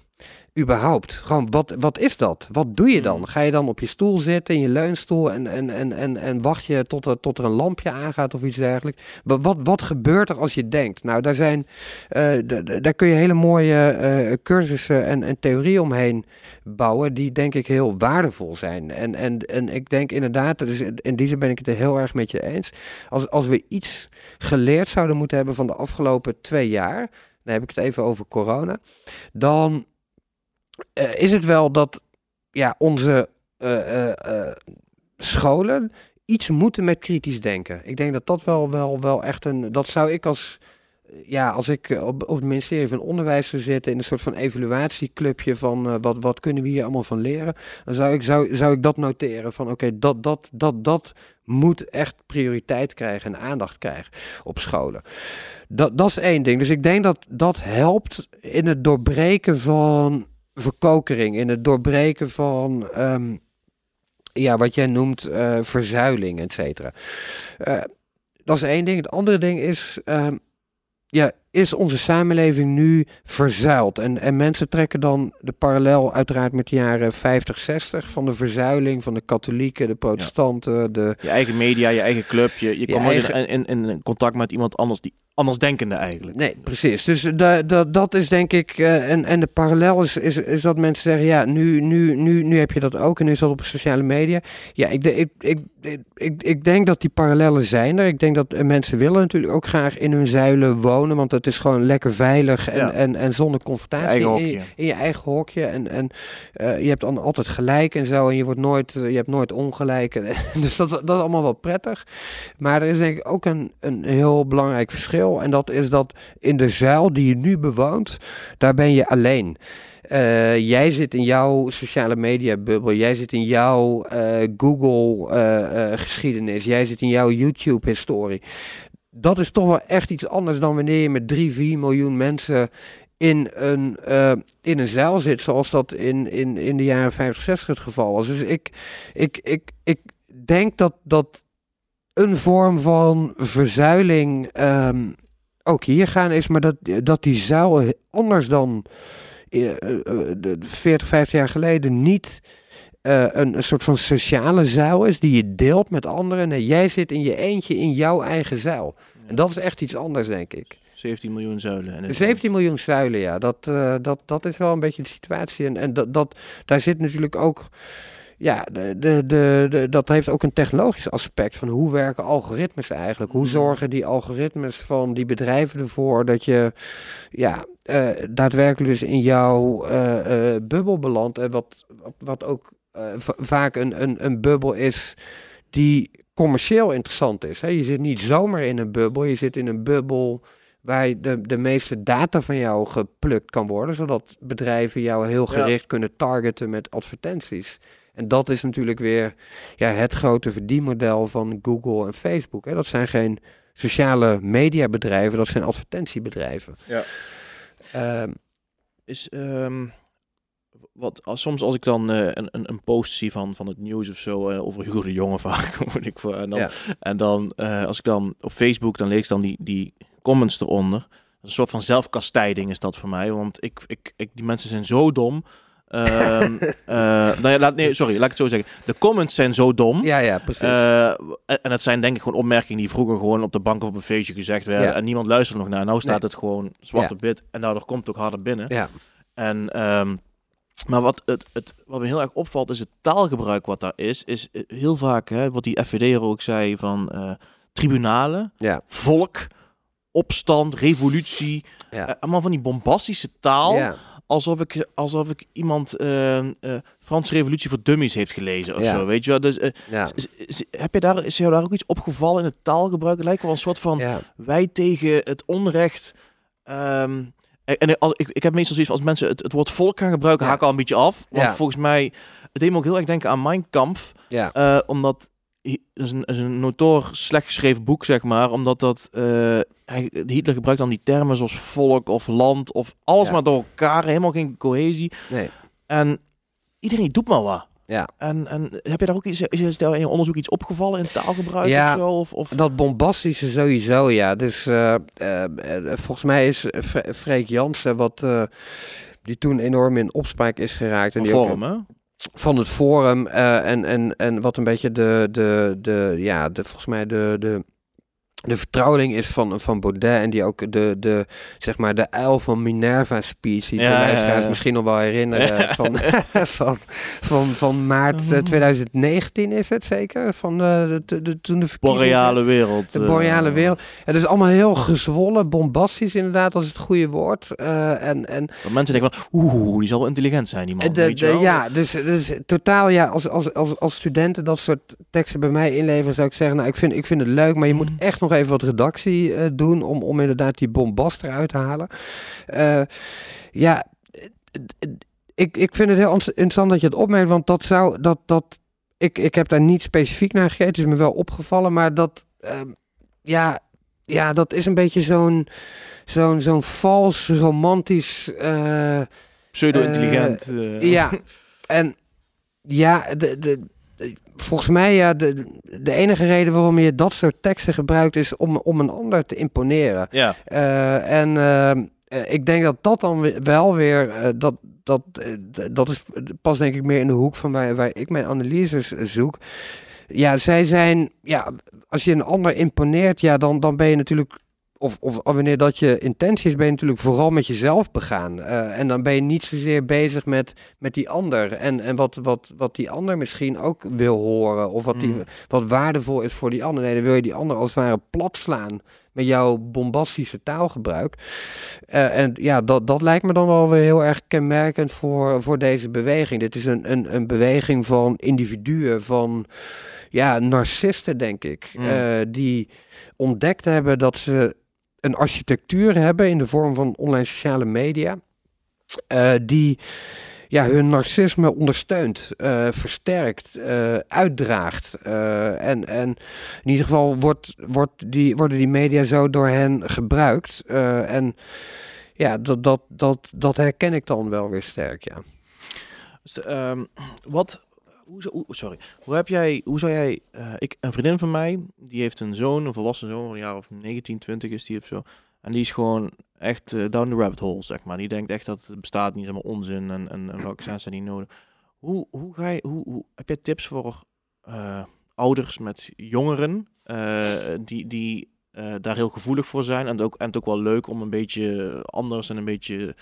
überhaupt? Gewoon, wat, wat is dat? Wat doe je dan? Mm. Ga je dan op je stoel zitten, in je leunstoel en, en, en, en, en wacht je tot er, tot er een lampje aangaat of iets dergelijks? Wat, wat, wat gebeurt er als je denkt? Nou, daar, zijn, uh, daar kun je hele mooie uh, cursussen en, en theorieën omheen bouwen, die denk ik heel waardevol zijn. En, en, en ik denk inderdaad, dus in die zin ben ik het er heel erg met je eens. Als, als we iets geleerd zouden moeten hebben van de afgelopen twee jaar, dan heb ik het even over corona, dan uh, is het wel dat ja, onze uh, uh, scholen iets moeten met kritisch denken. Ik denk dat dat wel, wel, wel echt een. Dat zou ik als. Ja, als ik op, op het ministerie van Onderwijs zou zitten in een soort van evaluatieclubje van wat, wat kunnen we hier allemaal van leren, dan zou ik, zou, zou ik dat noteren van oké, dat, dat, dat, dat moet echt prioriteit krijgen en aandacht krijgen op scholen. Dat, dat is één ding. Dus ik denk dat dat helpt in het doorbreken van verkokering, in het doorbreken van um, ja, wat jij noemt uh, verzuiling, et cetera. Uh, dat is één ding. Het andere ding is, um, ja, is onze samenleving nu verzuild? En, en mensen trekken dan de parallel uiteraard met de jaren 50, 60 van de verzuiling van de katholieken, de protestanten, ja. de... Je eigen media, je eigen club, je, je, je komt eigen... in, in, in contact met iemand anders die andersdenkende eigenlijk. Nee, precies. Dus da, da, dat is denk ik, uh, en, en de parallel is, is, is dat mensen zeggen, ja, nu, nu, nu, nu heb je dat ook en nu is dat op sociale media. Ja, ik, ik, ik, ik, ik denk dat die parallellen zijn er. Ik denk dat uh, mensen willen natuurlijk ook graag in hun zuilen wonen, want het is gewoon lekker veilig en, ja. en, en zonder confrontatie je in, je, in, je eigen hokje. En, en uh, je hebt dan altijd gelijk en zo en je, wordt nooit, je hebt nooit ongelijk. dus dat, dat is allemaal wel prettig. Maar er is denk ik ook een, een heel belangrijk verschil. En dat is dat in de zuil die je nu bewoont, daar ben je alleen. Uh, jij zit in jouw sociale media bubbel, jij zit in jouw uh, Google uh, geschiedenis, jij zit in jouw YouTube historie. Dat is toch wel echt iets anders dan wanneer je met 3, 4 miljoen mensen in een, in een zuil zit, zoals dat in, in, in de jaren 50, 60 het geval was. Dus ik, ik, ik, ik denk dat, dat een vorm van verzuiling um, ook hier gaan is, maar dat, dat die zuil anders dan uh, uh, 40, 50 jaar geleden niet uh, een, een, soort van sociale zuil is die je deelt met anderen. Nee, jij zit in je eentje in jouw eigen zuil. Ja. En dat is echt iets anders, denk ik. 17 miljoen zuilen. En 17 miljoen zuilen, ja. Dat, uh, dat, dat is wel een beetje de situatie. En, en dat, dat, daar zit natuurlijk ook ja, de, de, de, dat heeft ook een technologisch aspect van hoe werken algoritmes eigenlijk? Hoe zorgen die algoritmes van die bedrijven ervoor dat je ja, uh, daadwerkelijk dus in jouw uh, uh, bubbel belandt? En wat, wat, wat ook vaak een, een, een bubbel is die commercieel interessant is. Hè? Je zit niet zomaar in een bubbel, je zit in een bubbel waar de, de meeste data van jou geplukt kan worden, zodat bedrijven jou heel gericht ja. kunnen targeten met advertenties. En dat is natuurlijk weer ja, het grote verdienmodel van Google en Facebook. Hè. Dat zijn geen sociale mediabedrijven, dat zijn advertentiebedrijven. Ja. Um, is um, wat als, soms als ik dan uh, een, een, een, post zie van, van het nieuws of zo uh, over Hugo de Jonge vaak ik voor en dan, ja. en dan uh, als ik dan op Facebook dan lees ik dan die, die comments eronder. Een soort van zelfkastijding is dat voor mij, want ik, ik, ik die mensen zijn zo dom. Um, uh, nou ja, laat, nee, sorry, laat ik het zo zeggen. De comments zijn zo dom. Ja, ja, precies. Uh, en het zijn denk ik gewoon opmerkingen die vroeger gewoon op de bank of op een feestje gezegd werden. Ja. En niemand luistert nog naar. Nou staat nee. het gewoon zwart op wit. En daardoor komt het ook harder binnen. Ja. En um, Maar wat, het, het, wat me heel erg opvalt is het taalgebruik wat daar is. Is eh, heel vaak, hè, wat die FVD er ook zei, van eh, tribunalen, Ja. volk, opstand, revolutie. Ja. Eh, allemaal van die bombastische taal. Ja. Alsof ik, alsof ik iemand eh, Franse Revolutie voor Dummies heeft gelezen of Ja. zo, weet je wel. Dus eh, Ja. heb je daar, is jou daar ook iets opgevallen in het taalgebruik? Het lijkt wel een soort van Ja. wij tegen het onrecht. ehm, en als, ik, ik heb meestal zoiets als mensen het, het woord volk gaan gebruiken, haak ik al een beetje af. Want volgens mij, het deed me ook heel erg denken aan. Ja. eh, omdat, dat is een, is een notoor slecht geschreven boek, zeg maar. Omdat dat, Hitler gebruikt dan die termen zoals volk of land of alles Ja. maar door elkaar. Helemaal geen cohesie. Nee. En iedereen doet maar wat. Ja. En, en heb je daar ook iets, is daar in je onderzoek iets opgevallen in taalgebruik Ja. of zo? Of, of... Dat bombastische sowieso, ja. Dus eh, eh, eh, volgens mij is Fre- Freek Jansen, wat, die toen enorm in opspraak is geraakt. En die ook- hè? van het forum en, en, en wat een beetje de, de, de ja, de, volgens mij de, de, de vertrouweling is van, van Baudet en die ook de, de, zeg maar, de uil van Minerva speech, die Ja, de ja, luisteraars ja. misschien nog wel herinneren, van, van, van, van maart eh, 2019 is het zeker, van de, de, de, toen de. Boreale wereld. De eh, boreale wereld. Het is allemaal heel gezwollen, bombastisch inderdaad, als het goede woord. Eh, en, en mensen denken van, oeh, die zal wel intelligent zijn, die man. de, de- ja, dus, dus totaal ja, als, als, als, als studenten dat soort teksten bij mij inleveren, zou ik zeggen, nou, ik vind, ik vind het leuk, maar je moet Mhm. echt nog even wat redactie eh, doen om, om inderdaad die bombast eruit te halen. Eh, ja, ik, ik vind het heel interessant dat je het opmerkt, want dat zou, dat, dat, ik, ik heb daar niet specifiek naar gekeken, het is me wel opgevallen, maar dat, ehm, ja, ja, dat is een beetje zo'n, zo'n, zo'n vals romantisch... eh, Pseudo-intelligent. ja, en ja, de, de- volgens mij ja, de, de enige reden waarom je dat soort teksten gebruikt is om, om een ander te imponeren. Ja. Eh, en eh, ik denk dat dat dan we- wel weer, eh, dat, dat, dat is pas denk ik meer in de hoek van waar, waar ik mijn analyses zoek. Ja, zij zijn, ja, als je een ander imponeert, ja, dan, dan ben je natuurlijk of, of wanneer dat je intentie is, ben je natuurlijk vooral met jezelf begaan. Eh, en dan ben je niet zozeer bezig met, met die ander. En, en wat, wat, wat die ander misschien ook wil horen. Of wat, die, Mm. wat waardevol is voor die ander. Nee, dan wil je die ander als het ware plat slaan met jouw bombastische taalgebruik. Eh, en ja, dat, dat lijkt me dan wel weer heel erg kenmerkend voor, voor deze beweging. Dit is een, een, een beweging van individuen, van ja, narcisten, denk ik. Mm. eh, die ontdekt hebben dat ze een architectuur hebben in de vorm van online sociale media. eh, die ja, hun narcisme ondersteunt, eh, versterkt, eh, uitdraagt. en, en in ieder geval wordt, wordt die, worden die media zo door hen gebruikt. en ja, dat, dat, dat, dat herken ik dan wel weer sterk, ja. Dus, ehm, wat, hoe, sorry, hoe heb jij, hoe zou jij, eh, ik, een vriendin van mij, die heeft een zoon, een volwassen zoon, een jaar of 19, 20 is die of zo. En die is gewoon echt eh, down the rabbit hole, zeg maar. Die denkt echt dat het bestaat niet, allemaal onzin en, en, vaccins zijn niet nodig. Hoe, hoe ga je, hoe, heb jij tips voor eh, ouders met jongeren die, die daar heel gevoelig voor zijn en het, ook, en het ook wel leuk om een beetje anders en een beetje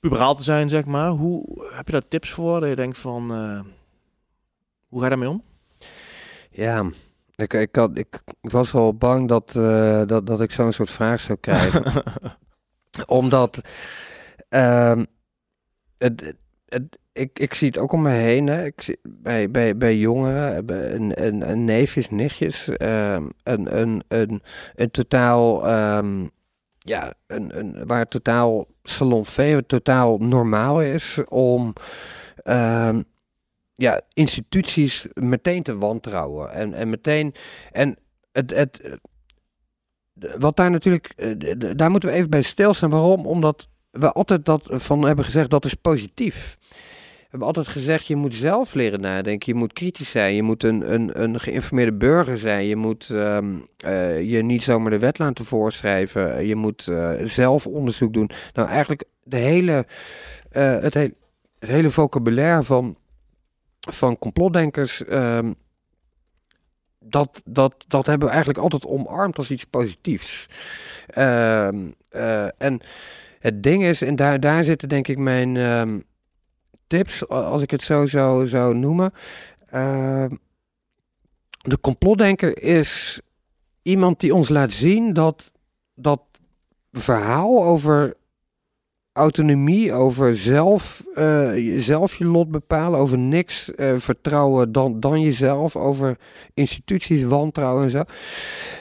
puberaal te zijn, zeg maar. Hoe heb je daar tips voor? Dat je denkt van, eh, hoe ga je daarmee om? Ja, ik, ik, had, ik, ik was wel bang dat, eh, dat, dat ik zo'n soort vraag zou krijgen. Omdat ehm, het, het, ik, ik zie het ook om me heen. Hè. Ik zie, bij, bij, bij jongeren, bij een, een, een neefjes, nichtjes, ehm, een, een, een, een totaal, ehm, ja, een, een, waar het totaal salonfee, totaal normaal is om ehm, ja, instituties meteen te wantrouwen. En, en meteen, en het, het, eh, wat daar natuurlijk, eh, daar moeten we even bij stilstaan. Waarom? Omdat we altijd dat van hebben gezegd, dat is positief. Hebben altijd gezegd, je moet zelf leren nadenken. Je moet kritisch zijn. Je moet een, een, een geïnformeerde burger zijn. Je moet ehm, eh, je niet zomaar de wet laten voorschrijven. Je moet eh, zelf onderzoek doen. Nou, eigenlijk de hele, eh, het, he- het hele vocabulaire van, van complotdenkers... ehm, dat, dat, dat hebben we eigenlijk altijd omarmd als iets positiefs. Ehm, eh, en het ding is, en daar, daar zitten denk ik mijn, tips, als ik het zo zou, zou noemen. Ehm, de complotdenker is iemand die ons laat zien dat dat verhaal over autonomie, over zelf, eh, zelf je lot bepalen, over niks eh, vertrouwen dan, dan jezelf, over instituties wantrouwen en zo.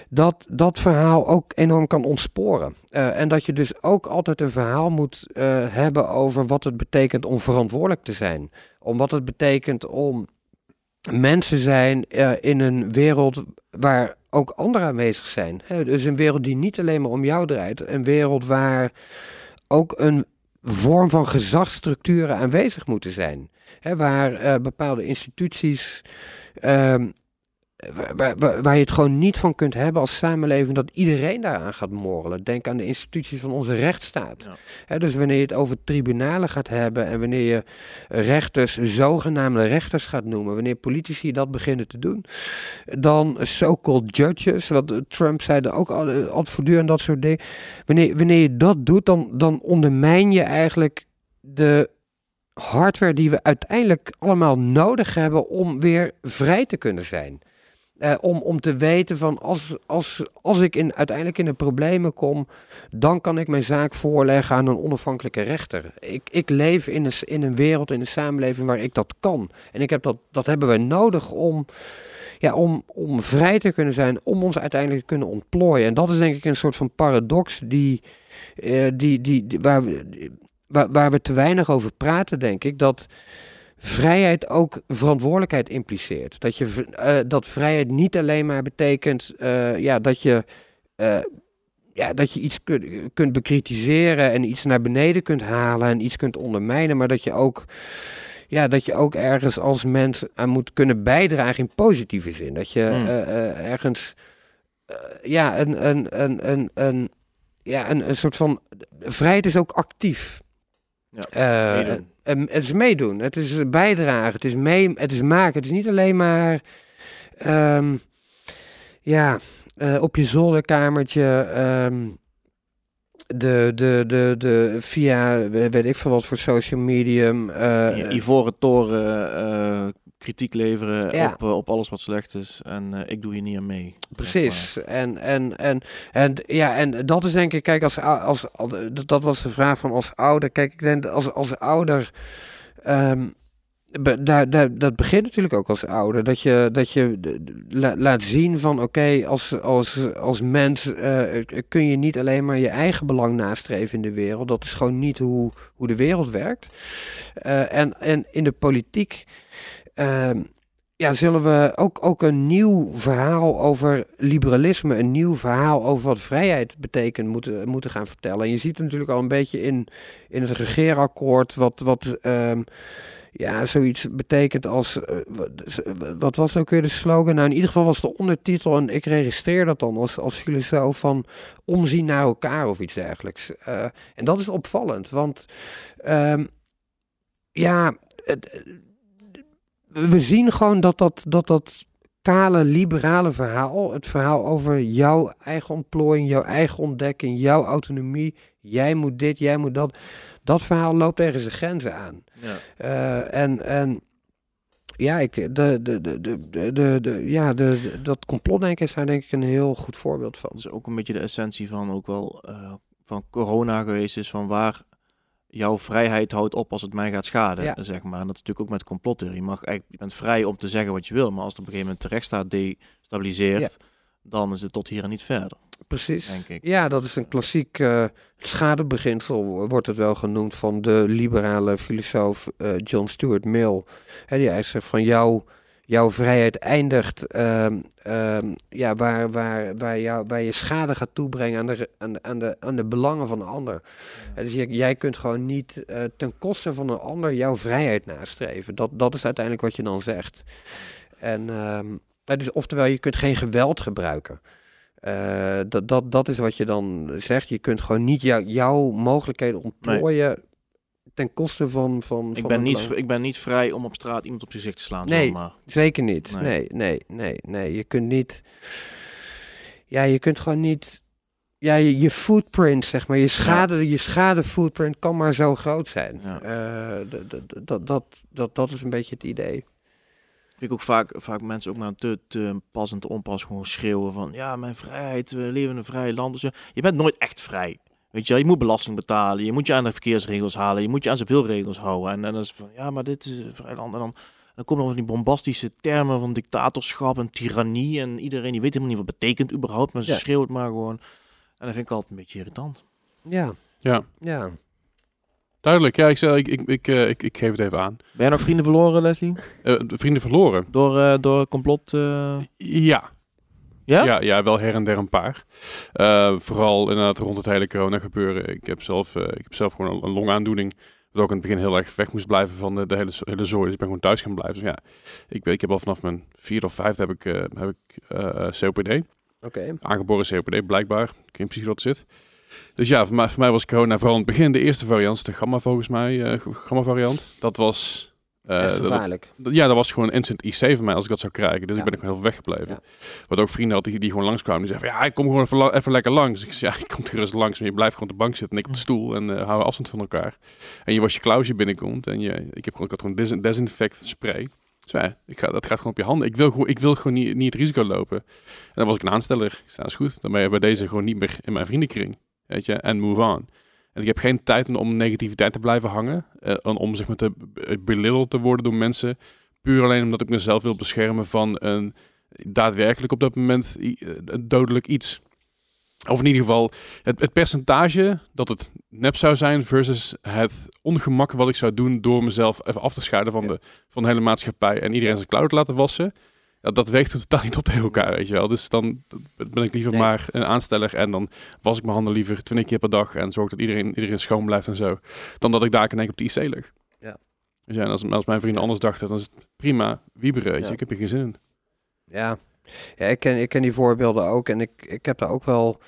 Dat dat verhaal ook enorm kan ontsporen. Eh, en dat je dus ook altijd een verhaal moet hebben over wat het betekent om verantwoordelijk te zijn. Om wat het betekent om mensen zijn in een wereld waar ook anderen aanwezig zijn. Dus een wereld die niet alleen maar om jou draait. Een wereld waar ook een vorm van gezagsstructuren aanwezig moeten zijn. Waar eh, bepaalde instituties. ehm, waar, waar- waar- waar je het gewoon niet van kunt hebben als samenleving dat iedereen daaraan gaat morrelen. Denk aan de instituties van onze rechtsstaat. Ja. Dus wanneer je het over tribunalen gaat hebben en wanneer je rechters zogenaamde rechters gaat noemen, wanneer politici dat beginnen te doen, dan so-called judges, wat Trump zei er ook al, eh, voortdurend dat soort dingen. Wanneer, wanneer je dat doet, dan, dan ondermijn je eigenlijk de hardware die we uiteindelijk allemaal nodig hebben om weer vrij te kunnen zijn. Eh, om, om te weten van als, als, als ik in, uiteindelijk in de problemen kom, dan kan ik mijn zaak voorleggen aan een onafhankelijke rechter. Ik, ik leef in een, in een wereld, in een samenleving waar ik dat kan. En ik heb dat, dat hebben we nodig om, ja, om, om vrij te kunnen zijn, om ons uiteindelijk te kunnen ontplooien. En dat is denk ik een soort van paradox die, eh, die, die, die- waar, we, waar, waar we te weinig over praten, denk ik. Dat vrijheid ook verantwoordelijkheid impliceert. Dat, je, eh, dat vrijheid niet alleen maar betekent eh, ja, dat je. eh, ja, dat je iets kunt, kunt bekritiseren en iets naar beneden kunt halen en iets kunt ondermijnen, maar dat je ook, ja, dat je ook ergens als mens aan moet kunnen bijdragen in positieve zin. Dat je Hmm. ergens, ja, een, een, een, een, een, ja, een, een soort van, vrijheid is ook actief. Ja, Eh, meedoen. eh, het is meedoen, het is bijdragen, het is, mee, het is maken. Het is niet alleen maar, ehm, ja, eh, op je zolderkamertje, ehm, de, de, de, de, via, weet ik veel wat voor social medium. Ja, Ivoren toren, eh, kritiek leveren Ja. op, eh, op alles wat slecht is. En eh, ik doe hier niet aan mee. zeg Precies. En, en, en, en, ja, en dat is denk ik, kijk, als, als, als dat- was de vraag van als ouder. Kijk, ik denk als, als ouder. be- daar, daar, dat begint natuurlijk ook als ouder. Dat je, dat je la- laat zien van oké, als, als, als mens eh, kun je niet alleen maar je eigen belang nastreven in de wereld. Dat is gewoon niet hoe, hoe de wereld werkt. En, en in de politiek. Ehm, ja, zullen we ook, ook een nieuw verhaal over liberalisme, een nieuw verhaal over wat vrijheid betekent moeten, moeten gaan vertellen. En je ziet het natuurlijk al een beetje in, in het regeerakkoord wat, wat ehm, ja, zoiets betekent als, eh, wat- was ook weer de slogan? Nou, in ieder geval was de ondertitel, en ik registreer dat dan als, als filosoof, van omzien naar elkaar of iets dergelijks. Eh, en dat is opvallend, want ehm, ja, het, we zien gewoon dat dat, dat dat kale, liberale verhaal, het verhaal over jouw eigen ontplooiing, jouw eigen ontdekking, jouw autonomie, jij moet dit, jij moet dat, dat verhaal loopt tegen zijn grenzen aan. Ja. Eh, en, en ja, ik, de, de, de, de, de, de, ja de, de- dat complotdenken is daar denk ik een heel goed voorbeeld van. Dat is ook een beetje de essentie van ook wel eh, van corona geweest is van waar jouw vrijheid houdt op als het mij gaat schaden, Ja. zeg maar. En dat is natuurlijk ook met complottheorie. Je, mag eigenlijk, je bent vrij om te zeggen wat je wil, maar als het op een gegeven moment de rechtsstaat destabiliseert, dan is het tot hier en niet verder. Precies. Denk ik. Ja, dat is een klassiek eh, schadebeginsel, wordt het wel genoemd, van de liberale filosoof eh, John Stuart Mill. Hè, die eigenlijk zegt van jou, jouw vrijheid eindigt ehm, ehm, ja, waar, waar, waar, jou, waar je schade gaat toebrengen aan de, aan de, aan de, aan de belangen van een ander. Hè, dus jij, jij kunt gewoon niet eh, ten koste van een ander jouw vrijheid nastreven. Dat, dat is uiteindelijk wat je dan zegt. En ehm, ja, dus, oftewel, je kunt geen geweld gebruiken. Eh, dat, dat, dat is wat je dan zegt. Je kunt gewoon niet jou, jouw mogelijkheden ontplooien ten koste van. van, Ik van ben, niet, ik ben niet vrij om op straat iemand op zijn gezicht te slaan. Nee. Zeker niet. Nee. Nee. nee, nee, nee, Je kunt niet. Ja, je kunt gewoon niet ja, je, je footprint, zeg maar, je schade, je schade footprint kan maar zo groot zijn. Ja. D- dat, dat, dat, dat is een beetje het idee. Ik ook vaak, vaak mensen ook naar te, te pas en te onpas gewoon schreeuwen van ja, mijn vrijheid, we leven in een vrij land. Dus, je bent nooit echt vrij. Weet je, wel, je moet belasting betalen, je moet je aan de verkeersregels halen, je moet je aan zoveel regels houden. En, en dan is het van ja, maar dit is een vrij land. En dan, dan komen er van die bombastische termen van dictatorschap en tirannie. En iedereen die weet helemaal niet wat het betekent überhaupt, maar ze Ja. schreeuwt maar gewoon. En dat vind ik altijd een beetje irritant. Ja, Ja, ja. duidelijk. Ja, ik, zei, ik, ik, ik, eh, ik, ik geef het even aan. Ben jij nog vrienden verloren, Leslie? Eh, vrienden verloren. Door, eh, door complot? eh, Ja. Ja? Ja, ja, wel her en der een paar. Eh, vooral inderdaad rond het hele corona gebeuren. Ik heb zelf, eh, ik heb zelf gewoon een, een longaandoening. Wat ook in het begin heel erg weg moest blijven van de, de hele, hele zooi. Dus ik ben gewoon thuis gaan blijven. Dus ja, ik, ik heb al vanaf mijn vierde of vijfde heb ik, eh, heb ik eh, COPD. Oké. Aangeboren COPD, blijkbaar. Ik weet niet precies wat het zit. Dus ja, voor mij, voor mij was corona vooral in het begin de eerste variant. De gamma volgens mij, eh, gamma variant. Dat was... eh, Echt gevaarlijk. dat- ja, dat was gewoon instant IC voor mij als ik dat zou krijgen. Dus Ja. ik ben ook heel veel weggebleven. Ja. Wat ook vrienden had die, die gewoon langskwamen. Die zeiden van, ja, ik kom gewoon even, even lekker langs. Dus ik zei, ja, ik kom gerust langs. Maar je blijft gewoon op de bank zitten en ik op de stoel. En eh houden afstand van elkaar. En je was je klauw als je binnenkomt. En je, ik, heb gewoon, ik had gewoon desin- desinfect spray. Dus ja, ik ga, dat gaat gewoon op je handen. Ik wil gewoon, ik wil gewoon niet, niet het risico lopen. En dan was ik een aansteller. Ik zei, is goed. Dan ben je bij deze gewoon niet meer in mijn vriendenkring. Weet je, en move on. En ik heb geen tijd om negativiteit te blijven hangen. eh, en om zeg maar te be- belitteld te worden door mensen. Puur alleen omdat ik mezelf wil beschermen van een daadwerkelijk op dat moment eh, een dodelijk iets. Of in ieder geval het, het percentage dat het nep zou zijn versus het ongemak wat ik zou doen door mezelf even af te scheiden van, de, van de hele maatschappij en iedereen zijn klauw te laten wassen. Dat weegt totaal niet op tegen elkaar, weet je wel. Dus dan ben ik liever Nee. maar een aansteller en dan was ik mijn handen liever 20 keer per dag en zorg dat iedereen, iedereen schoon blijft en zo. Dan dat ik daar in één keer op de IC lig. Ja. Dus ja, en als, als mijn vrienden anders dachten, dan is het prima, wieberen, weet je. Ja. Ik heb er geen zin in. Ja, ja ik, ken, ik ken die voorbeelden ook. En ik, ik heb daar ook wel.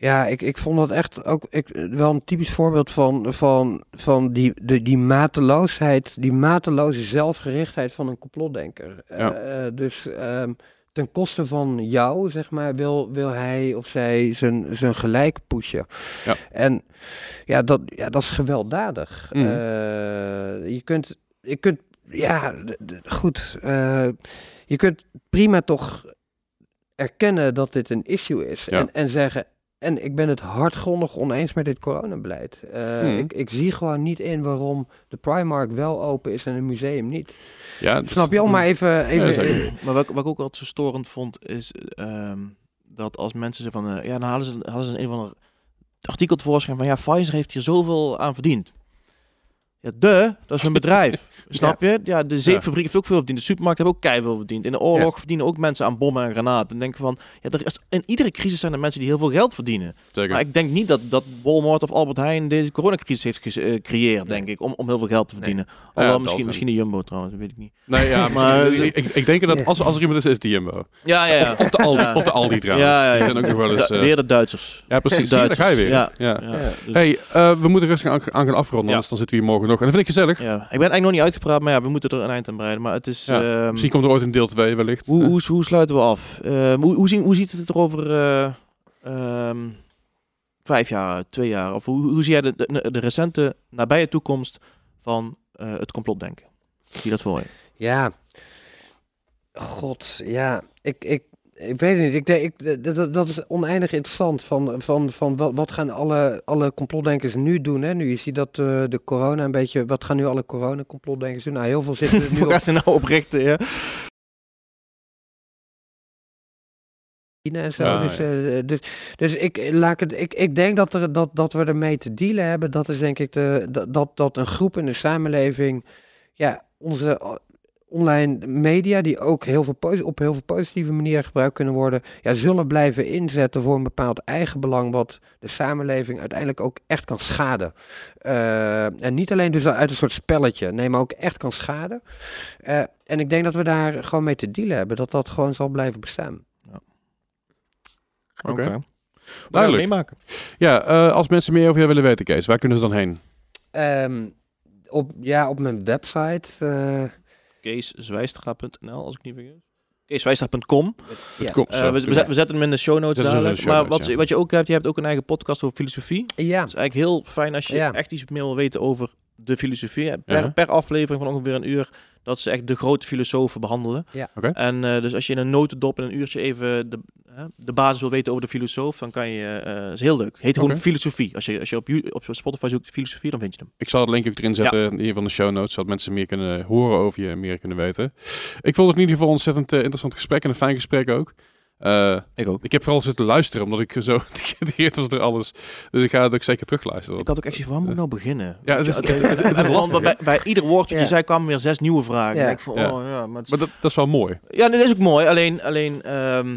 Ja, ik, ik vond dat echt ook ik, wel een typisch voorbeeld van, van, van die, de, die mateloosheid, die mateloze zelfgerichtheid van een complotdenker. Ja. Eh, eh, dus ehm, ten koste van jou, zeg maar, wil, wil hij of zij zijn, zijn gelijk pushen. Ja. En ja dat, ja, dat is gewelddadig. Mhm. Eh, je kunt, je kunt, ja, goed. je kunt prima toch erkennen dat dit een issue is. Ja. En, en zeggen, en ik ben het hardgrondig oneens met dit coronabeleid. Eh, Hmm. ik, ik zie gewoon niet in waarom de Primark wel open is en een museum niet. Ja, dus- Snap je? Om maar even... even. Maar wat, wat ik ook altijd zo storend vond, is ehm, dat als mensen ze van, eh, ja, dan halen ze, halen ze een van de artikel tevoorschijn van, ja, Pfizer heeft hier zoveel aan verdiend. Ja, de, dat is een bedrijf. Snap je? Ja, de zeepfabriek heeft ook veel verdiend. De supermarkt heeft ook keihard veel verdiend. In de oorlog verdienen ook mensen aan bommen en granaten. En denken van, ja, er is, in iedere crisis zijn er mensen die heel veel geld verdienen. zeker. Maar ik denk niet dat, dat Walmart of Albert Heijn deze coronacrisis heeft gecreëerd, Nee. denk ik, om, om heel veel geld te verdienen. Ja, Alhoewel, misschien, en- misschien de Jumbo trouwens, dat weet ik niet. Nee, ja, Maar- ik, ik, denk dat als, als er iemand is, is het de Jumbo. Ja, ja, ja. Of de Aldi, Ja. of de Aldi trouwens. Ja, ja, ja. Die zijn ook nog wel eens... Eh, weer de Duitsers. ja, precies. Zie je, daar ga je weer. Ja. Ja. Ja. Ja. Hey, eh, we moeten rustig aan, aan gaan afronden, Ja. anders dan zitten we hier morgen nog. En dat vind ik gezellig. ja. Ik ben eigenlijk nog niet uitgepraat, maar ja, we moeten er een eind aan breiden. Maar het is... Ja, ehm, Misschien komt er ooit een deel 2 wellicht. hoe, Eh, hoe, hoe sluiten we af? Ehm, hoe, hoe, zien, hoe ziet het er over eh, ehm, vijf jaar, twee jaar? Of hoe, hoe zie jij de, de, de recente, nabije toekomst van eh, het complotdenken? Zie je dat voor je? Ja. God, ja. Ik, ik, ik weet het niet. Ik denk, ik, dat- dat, is oneindig interessant. Van, van, van wat, wat gaan alle, alle complotdenkers nu doen? Hè? Nu je ziet dat eh, de corona een beetje... Wat gaan nu alle corona-complotdenkers doen? Nou, heel veel zitten nu Hoe op gaan ze nou oprichten? Ja? China en zo. Ja, dus, ja. eh, dus, dus ik, laat het, ik, ik denk dat, er, dat, dat we ermee te dealen hebben. Dat is denk ik de, dat, dat, dat een groep in de samenleving... Ja, onze eh, online media, die ook heel veel op heel veel positieve manieren gebruikt kunnen worden... Ja, zullen blijven inzetten voor een bepaald eigenbelang... wat de samenleving uiteindelijk ook echt kan schaden. Eh, en niet alleen dus uit een soort spelletje, nee, maar ook echt kan schaden. Eh, en ik denk dat we daar gewoon mee te dealen hebben. Dat dat gewoon zal blijven bestaan. Oké. We gaan Duidelijk. het meemaken. Ja, eh, als mensen meer over jou willen weten, Kees, waar kunnen ze dan heen? Ehm, op, ja, op mijn website. keeszwijstra.nl, als ik niet vergis. keeswijstra.com. Ja. Eh, we, we, zetten hem in de show notes dadelijk. show Maar notes, wat, ja. wat je ook hebt, je hebt ook een eigen podcast over filosofie. Ja, Het is eigenlijk heel fijn als je Ja. echt iets meer wil weten over de filosofie. Per, per aflevering van ongeveer een uur, dat ze echt de grote filosofen behandelen. Ja. Oké. En eh, dus als je in een notendop in een uurtje even de, hè, de basis wil weten over de filosoof, dan kan je, eh is heel leuk. Heet gewoon filosofie. Als je, als je op, op Spotify zoekt filosofie, dan vind je hem. Ik zal het link ook erin zetten in ieder van de show notes, zodat mensen meer kunnen horen over je en meer kunnen weten. Ik vond het in ieder geval een ontzettend interessant gesprek en een fijn gesprek ook. Eh, Ik ook. ik heb vooral zitten luisteren, omdat ik zo geïnteresseerd was door alles. Dus ik ga het ook zeker terugluisteren. Ik had ook echt zoiets van, waar moet ik nou beginnen? Ja, het is- het- het- het- lastig, bij, bij ieder woord wat Ja. je zei kwamen weer zes nieuwe vragen. Ja. Ik van, Ja. oh ja, maar het is- Maar dat, dat is wel mooi. Ja, dat is ook mooi. Alleen, alleen ehm,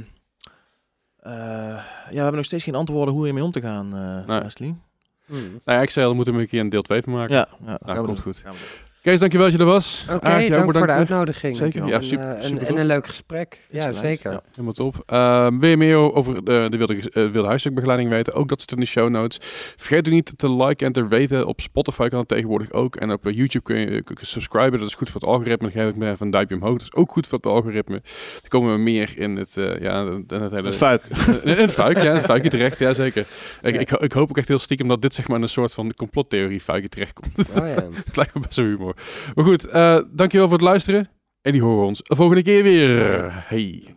eh, ja, we hebben nog steeds geen antwoorden hoe hiermee om te gaan, eh Nee. Leslie. Hmm. Nou ja, ik zei we moeten er een keer een deel 2 van maken. Ja, ja gaan we komt doen. goed. Kees, dankjewel dat je er was. Oké, dank voor de uitnodiging. Zeker, ja, En, super- eh, super en, een leuk gesprek. Ja, zeker. ja. Helemaal top. Ehm wil je meer over de, de wilde, eh, wilde huisstukbegeleiding weten? Ook dat zit in de show notes. Vergeet ook niet te liken en te raten. Op Spotify kan het tegenwoordig ook. En op eh, YouTube kun je, kun je subscriben. Dat is goed voor het algoritme. Dan geef ik me even een duimpje omhoog. Dat is ook goed voor het algoritme. Dan komen we meer in het, eh, ja, in het hele... Een fuik. In het fuik, ja. Het fuikje terecht, ja zeker. Ik, Ja. ik, ho- ik hoop ook echt heel stiekem dat dit zeg maar in een soort van complottheorie fuikje terechtkomt. Oh, ja. Het lijkt me best wel humor. Maar goed, uh, dankjewel voor het luisteren. En die horen ons volgende keer weer. Hey.